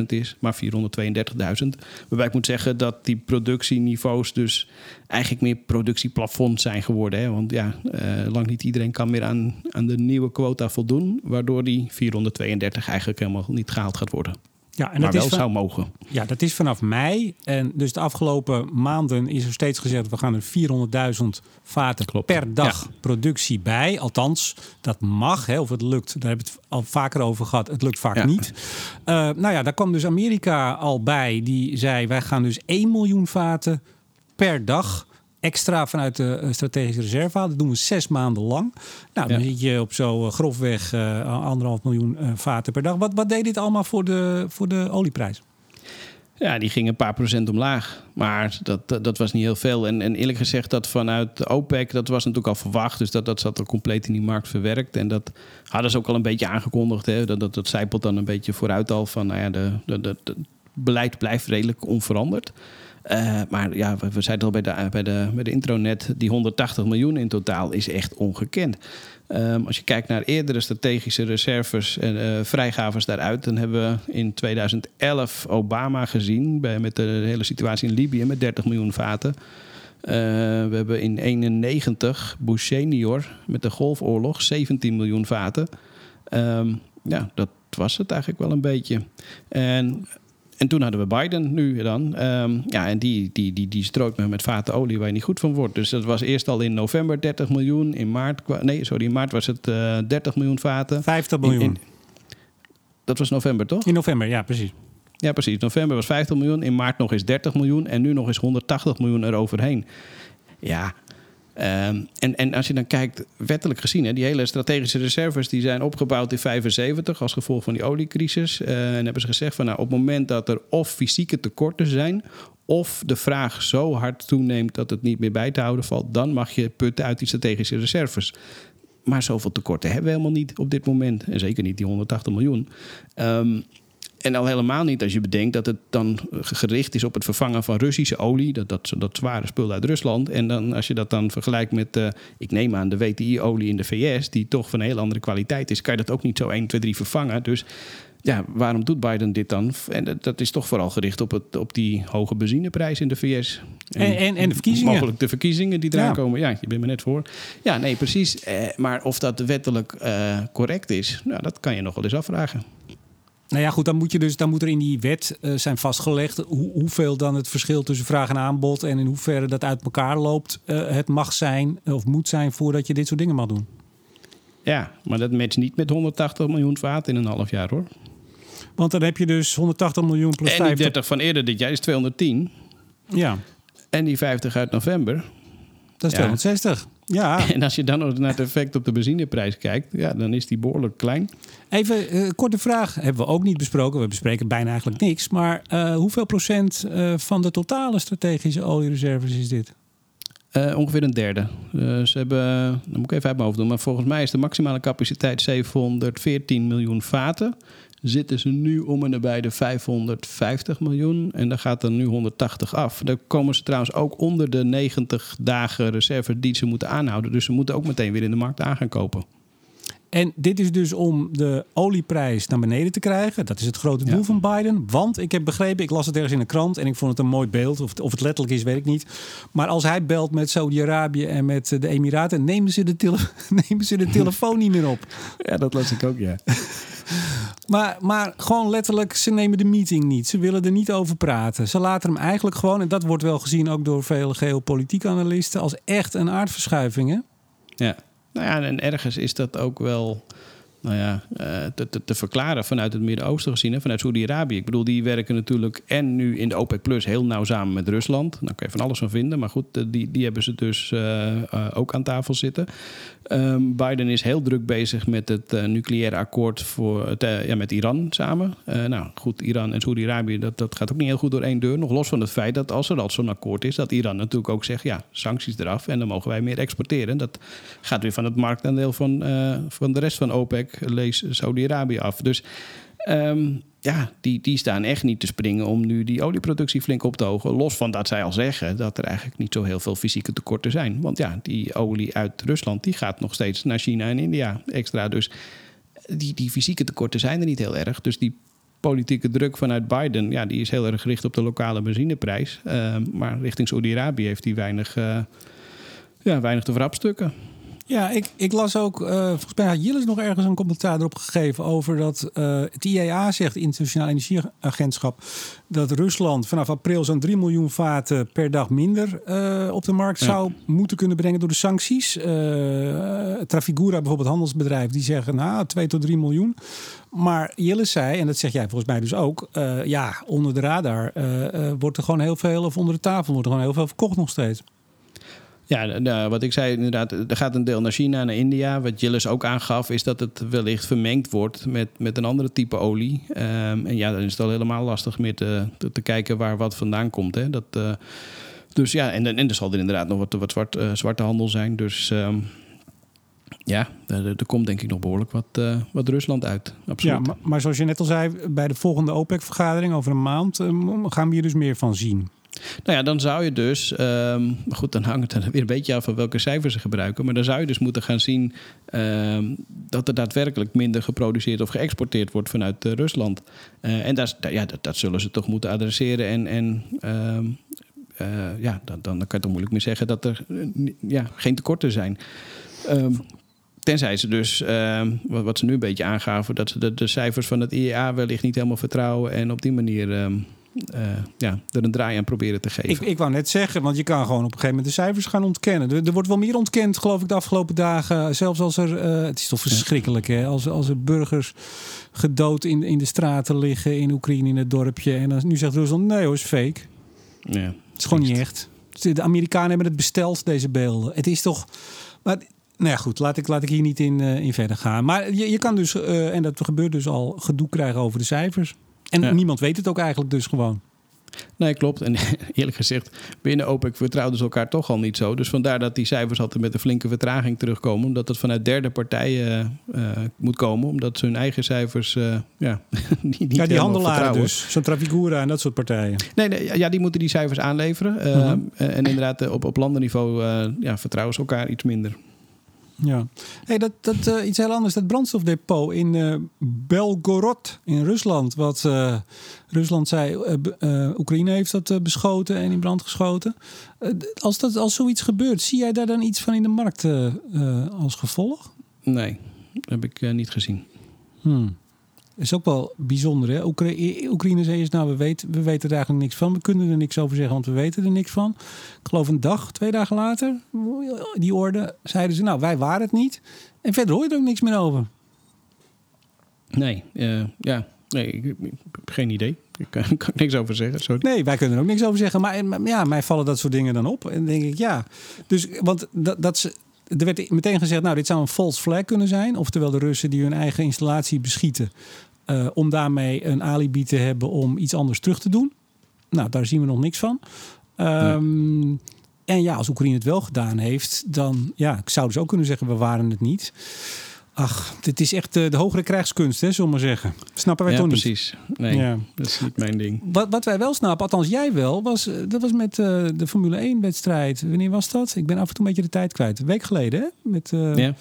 400.000 is, maar 432.000. Waarbij ik moet zeggen dat die productieniveaus dus eigenlijk meer productieplafonds zijn geworden. Hè? Want ja, eh, lang niet iedereen kan meer aan, aan de nieuwe quota voldoen, waardoor die 432 eigenlijk helemaal niet gehaald gaat worden. Ja, en maar dat wel is van- zou mogen. Ja, dat is vanaf mei. En dus de afgelopen maanden is er steeds gezegd... we gaan er 400.000 vaten Klopt. per dag Ja. productie bij. Althans, dat mag. Hè, of het lukt, daar hebben we het al vaker over gehad. Het lukt vaak Ja. niet. Eh, nou ja, daar kwam dus Amerika al bij. Die zei, wij gaan dus 1 miljoen vaten per dag... extra vanuit de eh, strategische reserve halen. Dat doen we zes maanden lang. Nou, dan Ja. zit je op zo eh, grofweg eh, anderhalf miljoen vaten per dag. Wat, wat deed dit allemaal voor de, voor de olieprijs? Ja, die ging een paar procent omlaag. Maar dat, dat, dat was niet heel veel. En, en eerlijk gezegd, dat vanuit de OPEC, dat was natuurlijk al verwacht. Dus dat, dat zat al compleet in die markt verwerkt. En dat hadden ze ook al een beetje aangekondigd. Hè. Dat, dat, dat zijpelt dan een beetje vooruit al van, nou ja, de, de, de, de beleid blijft redelijk onveranderd. Eh, maar ja, we, we zeiden al bij de, bij, de, bij de intronet, die 180 miljoen in totaal is echt ongekend. Ehm, als je kijkt naar eerdere strategische reserves en eh, vrijgaves daaruit, dan hebben we in 2011 Obama gezien bij, met de hele situatie in Libië met 30 miljoen vaten. Eh, we hebben in 91 Bush senior met de Golfoorlog 17 miljoen vaten. Ehm, ja, dat was het eigenlijk wel een beetje. En en toen hadden we Biden nu dan. Ehm, ja, en die, die, die, die strooit me met vaten olie waar je niet goed van wordt. Dus dat was eerst al in november 30 miljoen. In maart, nee, sorry, in maart was het eh 30 miljoen vaten. 50 In- miljoen. in- dat was november, toch? In november, ja, precies. Ja, precies. November was 50 miljoen. In maart nog eens 30 miljoen. En nu nog eens 180 miljoen eroverheen. Ja. Ehm, en, en als je dan kijkt, wettelijk gezien, hè, die hele strategische reserves die zijn opgebouwd in 75 als gevolg van die oliecrisis. Eh, en hebben ze gezegd van nou, op het moment dat er of fysieke tekorten zijn, of de vraag zo hard toeneemt dat het niet meer bij te houden valt, dan mag je putten uit die strategische reserves. Maar zoveel tekorten hebben we helemaal niet op dit moment. En zeker niet die 180 miljoen. Ehm, en al helemaal niet als je bedenkt dat het dan gericht is op het vervangen van Russische olie. Dat, dat, dat zware spul uit Rusland. En dan, als je dat dan vergelijkt met, uh, ik neem aan, de WTI-olie in de VS, die toch van een heel andere kwaliteit is, kan je dat ook niet zo 1, 2, 3 vervangen. Dus ja, waarom doet Biden dit dan? En dat is toch vooral gericht op, het, op die hoge benzineprijs in de VS. En, en, en de verkiezingen. Mogelijk de verkiezingen die eraan komen. Ja, je bent me net voor. Ja, nee, precies. Eh, maar of dat wettelijk uh, correct is, nou, dat kan je nog wel eens afvragen. Nou ja, goed, dan moet, je dus, dan moet er in die wet uh, zijn vastgelegd hoe, hoeveel dan het verschil tussen vraag en aanbod en in hoeverre dat uit elkaar loopt, uh, het mag zijn of moet zijn voordat je dit soort dingen mag doen. Ja, maar dat matcht niet met 180 miljoen vaat in een half jaar hoor. Want dan heb je dus 180 miljoen plus en 50. die 30 van eerder dit jaar is 210. Ja. En die 50 uit november. Dat is 260. Ja. *laughs* En als je dan naar het effect op de benzineprijs kijkt, ja, dan is die behoorlijk klein. Even uh, korte vraag, hebben we ook niet besproken. We bespreken bijna eigenlijk niks. Maar uh, hoeveel procent uh, van de totale strategische oliereserves is dit? Ongeveer een derde. Ze hebben, dan moet ik even uit mijn hoofd doen, maar volgens mij is de maximale capaciteit 714 miljoen vaten. Zitten ze nu om en nabij de 550 miljoen en daar gaat er nu 180 af. Daar komen ze trouwens ook onder de 90 dagen reserve die ze moeten aanhouden. Dus ze moeten ook meteen weer in de markt aan gaan kopen. En dit is dus om de olieprijs naar beneden te krijgen. Dat is het grote doel ja. van Biden. Want ik heb begrepen, ik las het ergens in de krant en ik vond het een mooi beeld. Of het, of het letterlijk is, weet ik niet. Maar als hij belt met Saudi-Arabië en met de Emiraten, nemen ze de, tele *laughs* nemen ze de telefoon niet meer op. Ja, dat las ik ook, ja. *laughs* Maar, maar gewoon letterlijk, ze nemen de meeting niet. Ze willen er niet over praten. Ze laten hem eigenlijk gewoon, en dat wordt wel gezien ook door vele geopolitieke analisten, als echt een aardverschuiving. Hè? Ja. Nou ja, en ergens is dat ook wel nou ja, te, te, te, verklaren vanuit het Midden-Oosten gezien, vanuit Saudi-Arabië. Ik bedoel, die werken natuurlijk en nu in de OPEC Plus heel nauw samen met Rusland. Daar kan je van alles van vinden, maar goed, die, die hebben ze dus uh, ook aan tafel zitten. Um, Biden is heel druk bezig met het nucleaire akkoord voor ja, met Iran samen. nou goed, Iran en Saudi-Arabië, dat, dat gaat ook niet heel goed door één deur. Nog los van het feit dat als er al zo'n akkoord is, dat Iran natuurlijk ook zegt, ja, sancties eraf en dan mogen wij meer exporteren. Dat gaat weer van het marktaandeel van, van de rest van OPEC lees Saudi-Arabië af. Dus um, ja, die, die staan echt niet te springen om nu die olieproductie flink op te hogen. Los van dat zij al zeggen dat er eigenlijk niet zo heel veel fysieke tekorten zijn. Want ja, die olie uit Rusland die gaat nog steeds naar China en India extra. Dus die, die fysieke tekorten zijn er niet heel erg. Dus die politieke druk vanuit Biden, ja, die is heel erg gericht op de lokale benzineprijs. Uh, maar richting Saudi-Arabië heeft hij weinig, uh, ja, weinig te verapstukken. Ja, ik, ik las ook, uh, volgens mij had Jillis nog ergens een commentaar erop gegeven over dat uh, het IEA zegt, Internationaal Energieagentschap, dat Rusland vanaf april zo'n 3 miljoen vaten per dag minder uh, op de markt ja. zou moeten kunnen brengen door de sancties. Trafigura, bijvoorbeeld handelsbedrijf, die zeggen nou 2 tot 3 miljoen. Maar Jillis zei, en dat zeg jij volgens mij dus ook, ja, onder de radar wordt er gewoon heel veel, of onder de tafel wordt er gewoon heel veel verkocht nog steeds. Ja, wat ik zei inderdaad, er gaat een deel naar China, naar India. Wat Gilles ook aangaf, is dat het wellicht vermengd wordt met, met een andere type olie. Um, en ja, dan is het al helemaal lastig meer te, te, kijken waar wat vandaan komt. Hè. Dat, uh, dus ja, en, en er zal er inderdaad nog wat, wat uh, zwarte handel zijn. Dus um, ja, er, komt denk ik nog behoorlijk wat, uh, wat Rusland uit. Absoluut. Ja, maar, maar, zoals je net al zei, bij de volgende OPEC-vergadering over een maand gaan we hier dus meer van zien. Nou ja, dan zou je dus, maar goed, dan hangt het er weer een beetje af van welke cijfers ze gebruiken. Maar dan zou je dus moeten gaan zien um, dat er daadwerkelijk minder geproduceerd of geëxporteerd wordt vanuit uh, Rusland. Uh, en dat, ja, dat, zullen ze toch moeten adresseren. En, en um, uh, ja, dan, dan kan je toch moeilijk meer zeggen dat er ja, geen tekorten zijn. Tenzij ze dus, wat, wat, ze nu een beetje aangaven, dat ze de, cijfers van het IEA wellicht niet helemaal vertrouwen en op die manier ja, er een draai aan proberen te geven. Ik, ik wou net zeggen, want je kan gewoon op een gegeven moment de cijfers gaan ontkennen. Er, er wordt wel meer ontkend, geloof ik, de afgelopen dagen. Zelfs als er, uh, het is toch verschrikkelijk, hè? Als, als er burgers gedood in, in de straten liggen in Oekraïne, in het dorpje. En dan, nu zegt Rusland, nee hoor, is fake. Ja, het is gewoon niet echt. De Amerikanen hebben het besteld, deze beelden. Het is toch... Maar nou ja, goed, laat ik, laat ik hier niet in, uh, in verder gaan. Maar je, je kan dus, uh, en dat gebeurt dus al, gedoe krijgen over de cijfers. En ja. niemand weet het ook eigenlijk dus gewoon. Nee, klopt. En *laughs* eerlijk gezegd, binnen OPEC vertrouwden ze elkaar toch al niet zo. Dus vandaar dat die cijfers altijd met een flinke vertraging terugkomen. Omdat het vanuit derde partijen uh, moet komen. Omdat ze hun eigen cijfers uh, ja, *laughs* niet, niet Ja, die handelaren dus. Zo'n Trafigura en dat soort partijen. Nee, nee, ja, die moeten die cijfers aanleveren. Uh, -huh. En inderdaad, op, op landenniveau ja, vertrouwen ze elkaar iets minder. Ja, hey, dat, dat uh, iets heel anders. Dat brandstofdepot in uh, Belgorod in Rusland. Wat uh, Rusland zei, Oekraïne heeft dat beschoten en in brand geschoten. als, dat, als zoiets gebeurt, zie jij daar dan iets van in de markt als gevolg? Nee, dat heb ik niet gezien. Hmm is ook wel bijzonder. Hè? Oekraïne, Oekraïne zei nou, we weten, we weten er eigenlijk niks van. We kunnen er niks over zeggen, want we weten er niks van. Ik geloof een dag, twee dagen later, die orde, zeiden ze, nou, wij waren het niet. En verder hoor je er ook niks meer over. Nee, uh, ja, nee, ik, ik, geen idee. Ik kan, *laughs* kan niks over zeggen. Sorry. Nee, wij kunnen er ook niks over zeggen. Maar, maar ja, mij vallen dat soort dingen dan op. En dan denk ik, ja. Dus, want dat, dat ze er werd meteen gezegd, nou, dit zou een false flag kunnen zijn. Oftewel de Russen die hun eigen installatie beschieten. Uh, om daarmee een alibi te hebben om iets anders terug te doen. Nou, daar zien we nog niks van. Um, En ja, als Oekraïne het wel gedaan heeft, dan ja, ik zou dus ook kunnen zeggen, we waren het niet. Ach, dit is echt de, de hogere krijgskunst, hè, zullen we maar zeggen. Snappen wij ja, toch niet? precies. Nee, ja. dat is niet mijn ding. Wat, wat wij wel snappen, althans jij wel, was, eh, dat was met uh, de Formule 1-wedstrijd. Wanneer was dat? Ik ben af en toe een beetje de tijd kwijt. Een week geleden, hè? Met uh, ja.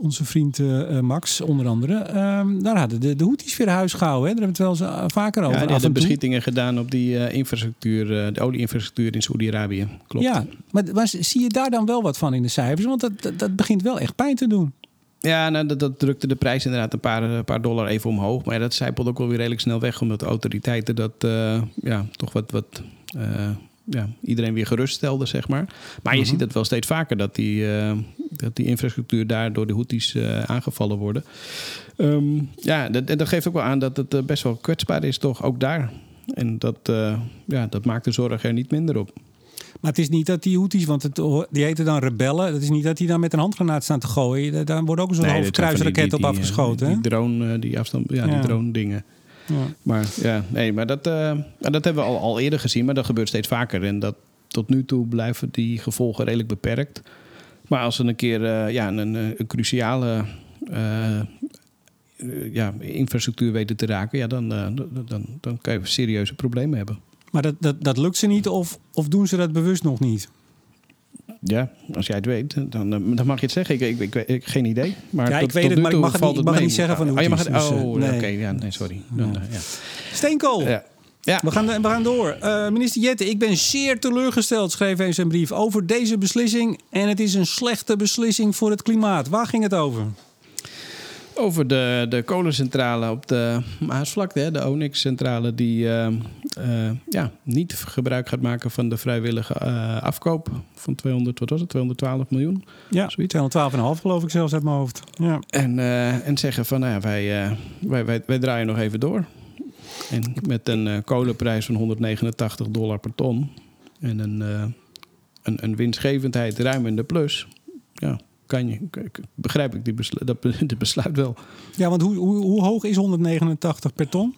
Onze vriend uh, Max, onder andere. Um, daar hadden de, de Houthis weer huis gehouden. Hè? Daar hebben we het wel eens vaker over. Ja, die hadden beschietingen gedaan op die infrastructuur, de olieinfrastructuur in Saoedi-Arabië. Klopt. Ja, maar, maar, zie je daar dan wel wat van in de cijfers? Want dat, dat, dat begint wel echt pijn te doen. Ja, nou, dat, dat, drukte de prijs inderdaad een paar, een paar dollar even omhoog. Maar ja, dat zijpelt ook wel weer redelijk snel weg. Omdat de autoriteiten dat uh, ja, toch wat, wat uh, ja, iedereen weer geruststelden, zeg maar. Maar je -hmm. ziet het wel steeds vaker dat die, uh, dat die infrastructuur daar door de Houthis aangevallen worden. Um, ja, dat, dat geeft ook wel aan dat het best wel kwetsbaar is, toch? Ook daar. En dat, ja, dat maakt de zorg er niet minder op. Maar het is niet dat die Houthis, want het, die heten dan rebellen. Het is niet dat die dan met een handgranaat staan te gooien. Daar wordt ook zo'n nee, hoofdkruisraket op afgeschoten. Die, die, drone, die afstand, ja, ja. die drone dingen. Maar ja, nee, maar dat, uh, dat hebben we al, al eerder gezien, maar dat gebeurt steeds vaker. En dat tot nu toe blijven die gevolgen redelijk beperkt. Maar als er een keer uh, ja, een, cruciale uh, ja, infrastructuur weten te raken, ja, dan, dan, dan kan je serieuze problemen hebben. Maar dat, dat, dat lukt ze niet of, of doen ze dat bewust nog niet? Ja, als jij het weet, dan, dan mag je het zeggen. Ik, ik, ik, ik geen idee. Maar ja, tot, ik weet het, maar ik mag het, niet, ik mag het niet zeggen van oh, je mag het, dus, Oh, nee. oké. Okay, ja, nee, sorry. Dan, ja. Steenkool. Ja. Ja. We, gaan, we gaan door. Uh, minister Jette, ik ben zeer teleurgesteld, schreef hij in zijn brief, over deze beslissing. En het is een slechte beslissing voor het klimaat. Waar ging het over? Over de, de kolencentrale op de Maasvlakte, de Onyx-centrale, die uh, uh, ja, niet gebruik gaat maken van de vrijwillige uh, afkoop van 200, wat was het, 212 miljoen? Ja, 212,5 geloof ik zelfs uit mijn hoofd. Ja. En, en zeggen van, nou ja, wij, wij, wij, wij draaien nog even door. En met een kolenprijs van 189 dollar per ton en een, een, een winstgevendheid ruim in de plus, ja, kan je, begrijp ik die besluit, dat de *laughs* besluit wel. Ja, want hoe, hoe, hoe hoog is 189 per ton?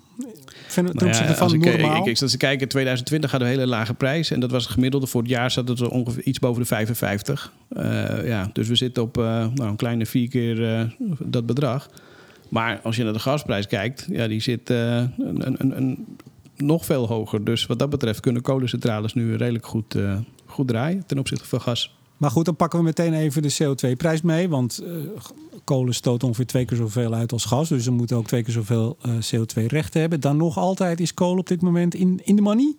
Ten nou opzichte ja, van ik, normaal? Ik, als ik kijk, in 2020 hadden we een hele lage prijs. En dat was het gemiddelde voor het jaar zat het ongeveer iets boven de 55. Uh, ja, dus we zitten op uh, nou, een kleine vier keer uh, dat bedrag. Maar als je naar de gasprijs kijkt, ja, die zit een, een, een, nog veel hoger. Dus wat dat betreft kunnen kolencentrales nu redelijk goed, goed draaien ten opzichte van gas. Maar goed, dan pakken we meteen even de CO2-prijs mee. Want uh, kolen stoot ongeveer twee keer zoveel uit als gas. Dus ze moeten ook twee keer zoveel uh, CO2-rechten hebben. Dan nog altijd is kolen op dit moment in, in de money?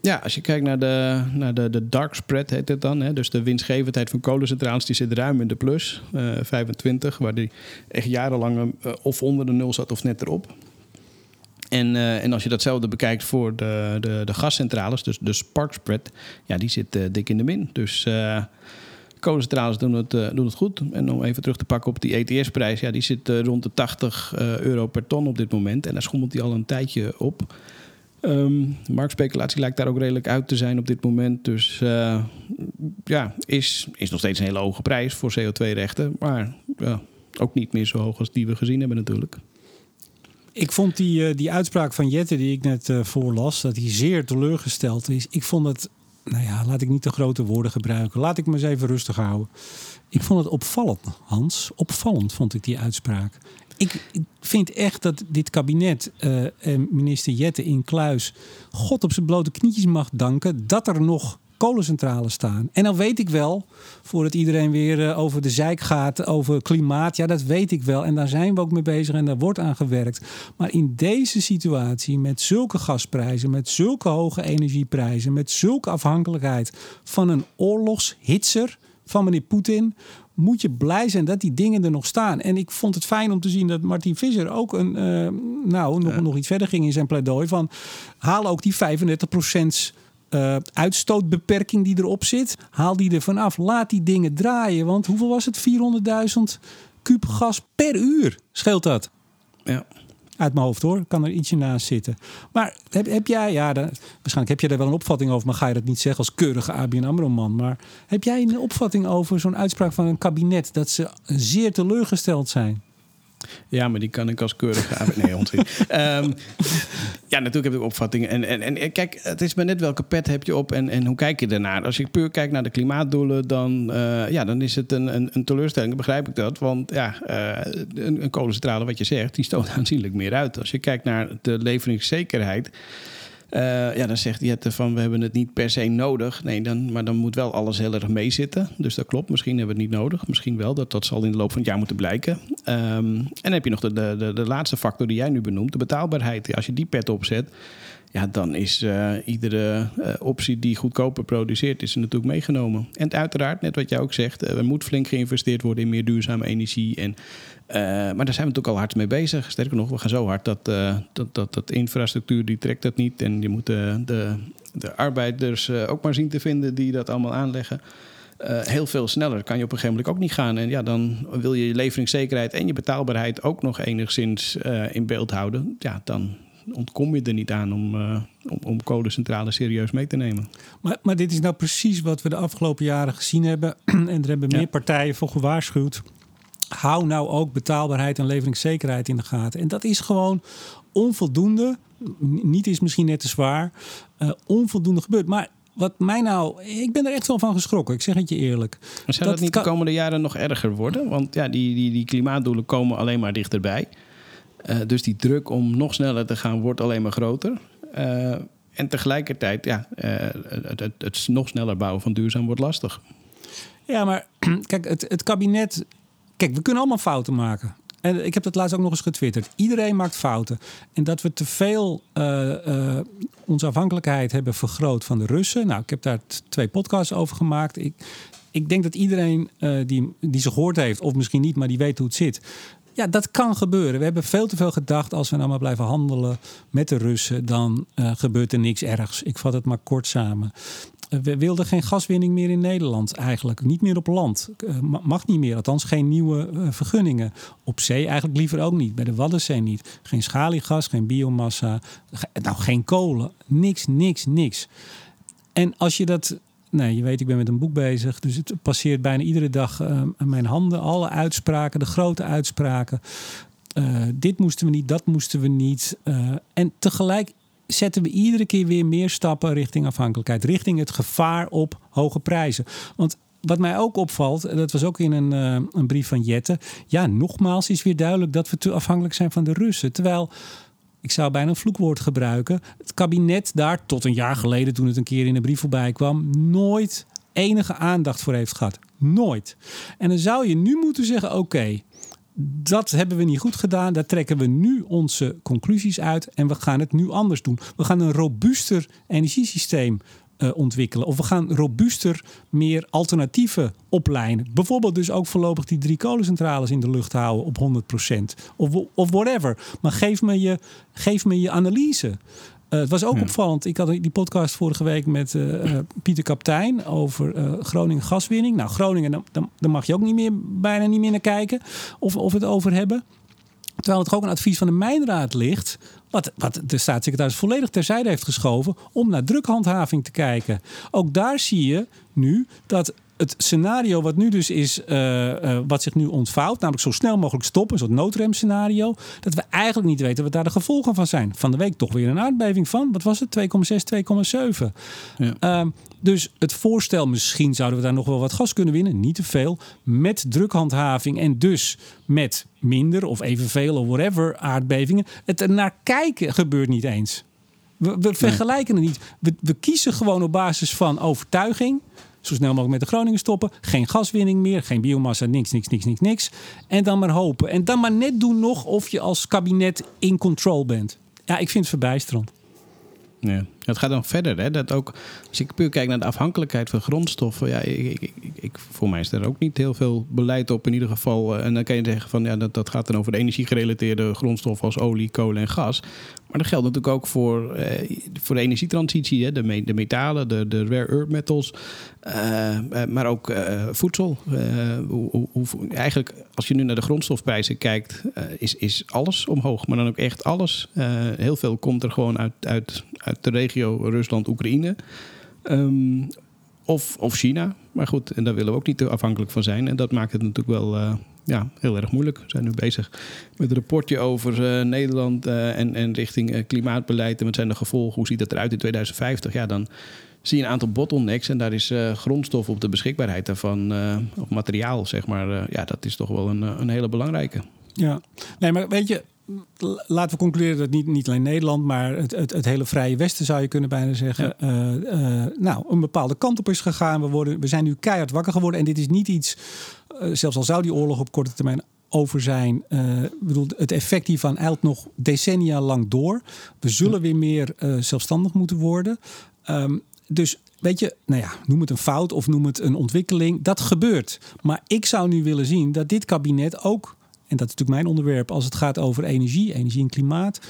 Ja, als je kijkt naar de, naar de, de dark spread, heet het dan. Hè? Dus de winstgevendheid van kolencentrales, die zit ruim in de plus. Uh, 25, waar die echt jarenlang of onder de nul zat of net erop. En, uh, en als je datzelfde bekijkt voor de, de, de gascentrales, dus de spark spread, ja, die zit uh, dik in de min. Dus uh, kolencentrales doen het, doen het goed. En om even terug te pakken op die ETS-prijs, ja, die zit rond de 80 euro per ton op dit moment. En daar schommelt die al een tijdje op. Um, marktspeculatie lijkt daar ook redelijk uit te zijn op dit moment. Dus ja, is, is nog steeds een hele hoge prijs voor CO2-rechten. Maar ook niet meer zo hoog als die we gezien hebben natuurlijk. Ik vond die, uh, die uitspraak van Jette, die ik net uh, voorlas, dat hij zeer teleurgesteld is. Ik vond het, nou ja, laat ik niet te grote woorden gebruiken. Laat ik me eens even rustig houden. Ik vond het opvallend, Hans. Opvallend vond ik die uitspraak. Ik, ik vind echt dat dit kabinet uh, en minister Jette in Kluis God op zijn blote knietjes mag danken dat er nog kolencentrales staan. En dan weet ik wel, voordat iedereen weer uh, over de zijk gaat, over klimaat. Ja, dat weet ik wel. En daar zijn we ook mee bezig en daar wordt aan gewerkt. Maar in deze situatie, met zulke gasprijzen, met zulke hoge energieprijzen, met zulke afhankelijkheid van een oorlogshitser van meneer Poetin moet je blij zijn dat die dingen er nog staan. En ik vond het fijn om te zien dat Martin Visser ook een, uh, nou, nog, nog iets verder ging in zijn pleidooi. Van haal ook die 35 procent uh, uitstootbeperking die erop zit. Haal die er vanaf. Laat die dingen draaien. Want hoeveel was het? 400.000 kuub gas per uur scheelt dat. Ja. Uit mijn hoofd hoor, kan er ietsje naast zitten. Maar heb, heb jij, ja, waarschijnlijk heb je daar wel een opvatting over, maar ga je dat niet zeggen als keurige ABN AMRO-man. Maar heb jij een opvatting over zo'n uitspraak van een kabinet dat ze zeer teleurgesteld zijn? Ja, maar die kan ik als keurige... *laughs* nee, onzin. um, ja, natuurlijk heb ik opvattingen. En, en, en kijk, het is maar net welke pet heb je op en, en hoe kijk je ernaar. Als je puur kijkt naar de klimaatdoelen, dan, uh, ja, dan is het een, een, een teleurstelling. begrijp ik dat. Want ja, uh, een, een kolencentrale, wat je zegt, die stoot *laughs* aanzienlijk meer uit. Als je kijkt naar de leveringszekerheid... Uh, ja, dan zegt Jette van we hebben het niet per se nodig. Nee, dan, maar dan moet wel alles heel erg meezitten. Dus dat klopt. Misschien hebben we het niet nodig. Misschien wel. Dat, dat zal in de loop van het jaar moeten blijken. Um, en dan heb je nog de, de, de, laatste factor die jij nu benoemt. De betaalbaarheid. Als je die pet opzet. Ja, dan is uh, iedere uh, optie die goedkoper produceert, is natuurlijk meegenomen. En uiteraard, net wat jij ook zegt, er moet flink geïnvesteerd worden in meer duurzame energie. En maar daar zijn we natuurlijk al hard mee bezig. Sterker nog, we gaan zo hard dat, dat, dat, dat infrastructuur die trekt dat niet. En je moet de, de, de arbeiders ook maar zien te vinden die dat allemaal aanleggen. heel veel sneller kan je op een gegeven moment ook niet gaan. En ja, dan wil je je leveringszekerheid en je betaalbaarheid ook nog enigszins in beeld houden. Ja, dan ontkom je er niet aan om, om, om kolencentrales serieus mee te nemen. Maar, maar dit is nou precies wat we de afgelopen jaren gezien hebben. *clears throat* en er hebben meer ja. partijen voor gewaarschuwd hou nou ook betaalbaarheid en leveringszekerheid in de gaten. En dat is gewoon onvoldoende. Niet is misschien net te zwaar. Uh, onvoldoende gebeurd. Maar wat mij nou, ik ben er echt wel van geschrokken. Ik zeg het je eerlijk. Maar zou dat, dat niet kan... de komende jaren nog erger worden? Want ja, die, die, die klimaatdoelen komen alleen maar dichterbij. Uh, dus die druk om nog sneller te gaan wordt alleen maar groter. Uh, en tegelijkertijd, ja, het, het, het nog sneller bouwen van duurzaam wordt lastig. Ja, maar *clears throat* kijk, het, het kabinet Kijk, we kunnen allemaal fouten maken. En ik heb dat laatst ook nog eens getwitterd. Iedereen maakt fouten. En dat we te veel onze afhankelijkheid hebben vergroot van de Russen. Nou, ik heb daar twee podcasts over gemaakt. Ik, ik denk dat iedereen die, die ze gehoord heeft, of misschien niet, maar die weet hoe het zit. Ja, dat kan gebeuren. We hebben veel te veel gedacht. Als we nou maar blijven handelen met de Russen, dan gebeurt er niks ergs. Ik vat het maar kort samen. We wilden geen gaswinning meer in Nederland eigenlijk. Niet meer op land. Eh, mag niet meer. Althans geen nieuwe eh, vergunningen. Op zee eigenlijk liever ook niet. Bij de Waddenzee niet. Geen schaliegas, geen biomassa. Nou, geen kolen. Niks, niks, niks. En als je dat Nee, je weet, ik ben met een boek bezig. Dus het passeert bijna iedere dag uh, mijn handen. Alle uitspraken, de grote uitspraken. Uh, dit moesten we niet, dat moesten we niet. Uh, en tegelijk zetten we iedere keer weer meer stappen richting afhankelijkheid. Richting het gevaar op hoge prijzen. Want wat mij ook opvalt, dat was ook in een, een brief van Jette. Ja, nogmaals is weer duidelijk dat we te afhankelijk zijn van de Russen. Terwijl ik zou bijna een vloekwoord gebruiken. Het kabinet daar tot een jaar geleden, toen het een keer in een brief voorbij kwam, nooit enige aandacht voor heeft gehad. Nooit. En dan zou je nu moeten zeggen: oké, dat hebben we niet goed gedaan. Daar trekken we nu onze conclusies uit en we gaan het nu anders doen. We gaan een robuuster energiesysteem uh, ontwikkelen. Of we gaan robuuster meer alternatieven opleiden. Bijvoorbeeld dus ook voorlopig die drie kolencentrales in de lucht houden op 100%. Of, of whatever. Maar geef me je, geef me je analyse. Uh, het was ook ja. opvallend. Ik had die podcast vorige week met uh, uh, Pieter Kaptein over Groningen gaswinning. Nou, Groningen, dan, mag je ook niet meer, bijna niet meer naar kijken of, of het over hebben. Terwijl het ook een advies van de Mijnraad ligt. Wat, wat de staatssecretaris volledig terzijde heeft geschoven. om naar drukhandhaving te kijken. Ook daar zie je nu dat het scenario wat nu dus is, uh, wat zich nu ontvouwt, namelijk zo snel mogelijk stoppen, een soort noodremscenario, dat we eigenlijk niet weten wat daar de gevolgen van zijn. Van de week toch weer een aardbeving van, wat was het, 2,6, 2,7. Ja. Uh, dus het voorstel, misschien zouden we daar nog wel wat gas kunnen winnen, niet te veel, met drukhandhaving en dus met minder of evenveel of whatever aardbevingen. Het er naar kijken gebeurt niet eens. We, we vergelijken het niet. We, we kiezen gewoon op basis van overtuiging zo snel mogelijk met de Groningen stoppen. Geen gaswinning meer, geen biomassa, niks, niks, niks, niks, niks. En dan maar hopen. En dan maar net doen nog of je als kabinet in control bent. Ja, ik vind het verbijsterend. Ja. Het gaat nog verder. Hè? Dat ook, als ik puur kijk naar de afhankelijkheid van grondstoffen. Ja, ik, ik, ik, voor mij is er ook niet heel veel beleid op in ieder geval. Eh, en dan kan je zeggen van ja, dat, dat gaat dan over de energiegerelateerde grondstoffen als olie, kolen en gas. Maar dat geldt natuurlijk ook voor, eh, voor de energietransitie. Hè? De, de metalen, de, de rare earth metals. Uh, maar ook voedsel. Hoe, hoe, eigenlijk, als je nu naar de grondstofprijzen kijkt, is, is alles omhoog. Maar dan ook echt alles. heel veel komt er gewoon uit, uit, uit de regio Rusland, Oekraïne. Um, of, of China. Maar goed, en daar willen we ook niet te afhankelijk van zijn. En dat maakt het natuurlijk wel ja, heel erg moeilijk. We zijn nu bezig met een rapportje over uh, Nederland uh, en, en richting uh, klimaatbeleid. En wat zijn de gevolgen? Hoe ziet dat eruit in 2050? Ja, dan zie je een aantal bottlenecks. En daar is grondstof op de beschikbaarheid daarvan, of materiaal, zeg maar. ja, dat is toch wel een, een hele belangrijke. Ja, nee, maar weet je, laten we concluderen dat niet, niet alleen Nederland, maar het, het, het, hele vrije Westen zou je kunnen bijna zeggen. nou, een bepaalde kant op is gegaan. We, worden, we zijn nu keihard wakker geworden. En dit is niet iets eh, zelfs al zou die oorlog op korte termijn over zijn. Uh, bedoel, het effect hiervan eilt nog decennia lang door. We zullen weer meer uh, zelfstandig moeten worden. Um, dus weet je, nou ja, noem het een fout of noem het een ontwikkeling. Dat gebeurt. Maar ik zou nu willen zien dat dit kabinet ook. En dat is natuurlijk mijn onderwerp als het gaat over energie, energie en klimaat.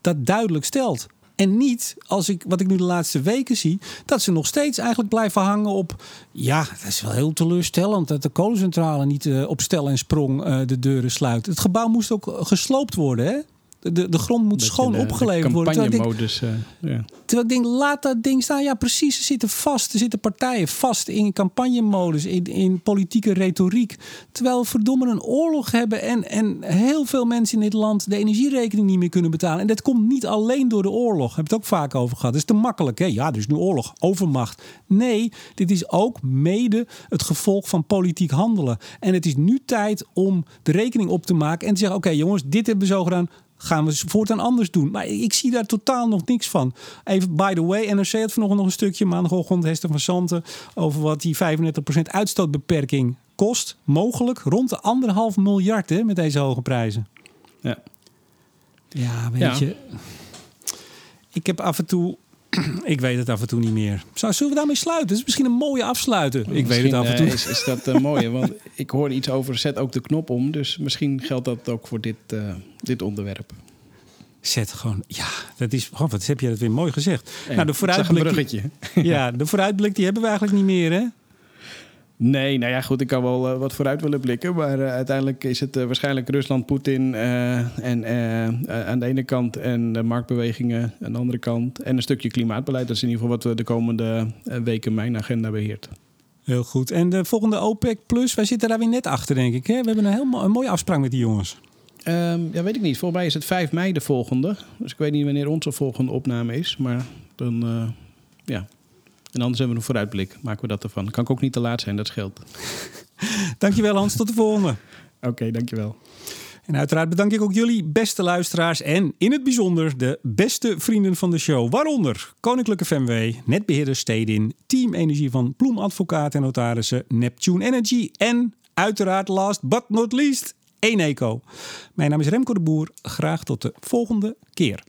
Dat duidelijk stelt. En niet, als ik, wat ik nu de laatste weken zie, dat ze nog steeds eigenlijk blijven hangen op. Ja, dat is wel heel teleurstellend dat de kolencentrale niet uh, op stel en sprong uh, de deuren sluit. Het gebouw moest ook gesloopt worden. Hè? De, de grond moet schoon opgeleverd worden. Terwijl ik, denk, uh, ja. terwijl ik denk, laat dat ding staan. Ja, precies. Ze zitten vast. Er zitten partijen vast in campagnemodus, in, in politieke retoriek. Terwijl we verdomme een oorlog hebben en, en heel veel mensen in dit land de energierekening niet meer kunnen betalen. En dat komt niet alleen door de oorlog. Heb je het ook vaak over gehad. Dat is te makkelijk. Hè? Ja, is nu oorlog, overmacht. Nee, dit is ook mede het gevolg van politiek handelen. En het is nu tijd om de rekening op te maken en te zeggen: oké, jongens, dit hebben we zo gedaan gaan we voortaan anders doen. Maar ik zie daar totaal nog niks van. Even by the way, NRC had vanochtend nog een stukje maandagochtend Hester van Santen over wat die 35% uitstootbeperking kost. Mogelijk rond de anderhalf miljard hè, met deze hoge prijzen. Ja. Ja, weet je. Ik heb af en toe ik weet het af en toe niet meer. Zullen we daarmee sluiten? Dat is misschien een mooie afsluiten. Ik weet het af en toe. Is, is dat uh, mooi? Want ik hoorde iets over zet ook de knop om. Dus misschien geldt dat ook voor dit, uh, dit onderwerp. Zet gewoon, ja, dat is, oh, wat heb je dat weer mooi gezegd. Ja, nou, de vooruitblik, ja, de vooruitblik die hebben we eigenlijk niet meer, hè? Nee, nou ja, goed, ik kan wel uh, wat vooruit willen blikken. Maar uh, uiteindelijk is het uh, waarschijnlijk Rusland, Poetin en aan de ene kant en de marktbewegingen aan de andere kant. En een stukje klimaatbeleid. Dat is in ieder geval wat de komende weken mijn agenda beheert. Heel goed. En de volgende OPEC Plus, wij zitten daar weer net achter, denk ik. Hè? We hebben een heel een mooie afspraak met die jongens. Um, ja, weet ik niet. Volgens mij is het 5 mei de volgende. Dus ik weet niet wanneer onze volgende opname is. Maar dan, ja, en anders hebben we een vooruitblik. Maken we dat ervan. Kan ik ook niet te laat zijn, dat scheelt. *laughs* dankjewel Hans, tot de volgende. *laughs* Oké, okay, dankjewel. En uiteraard bedank ik ook jullie beste luisteraars en in het bijzonder de beste vrienden van de show. Waaronder Koninklijke FMW, Netbeheerder Stedin, Team Energie van Ploem Advocaat en Notarissen, Neptune Energy en uiteraard last but not least Eneco. Mijn naam is Remco de Boer. Graag tot de volgende keer.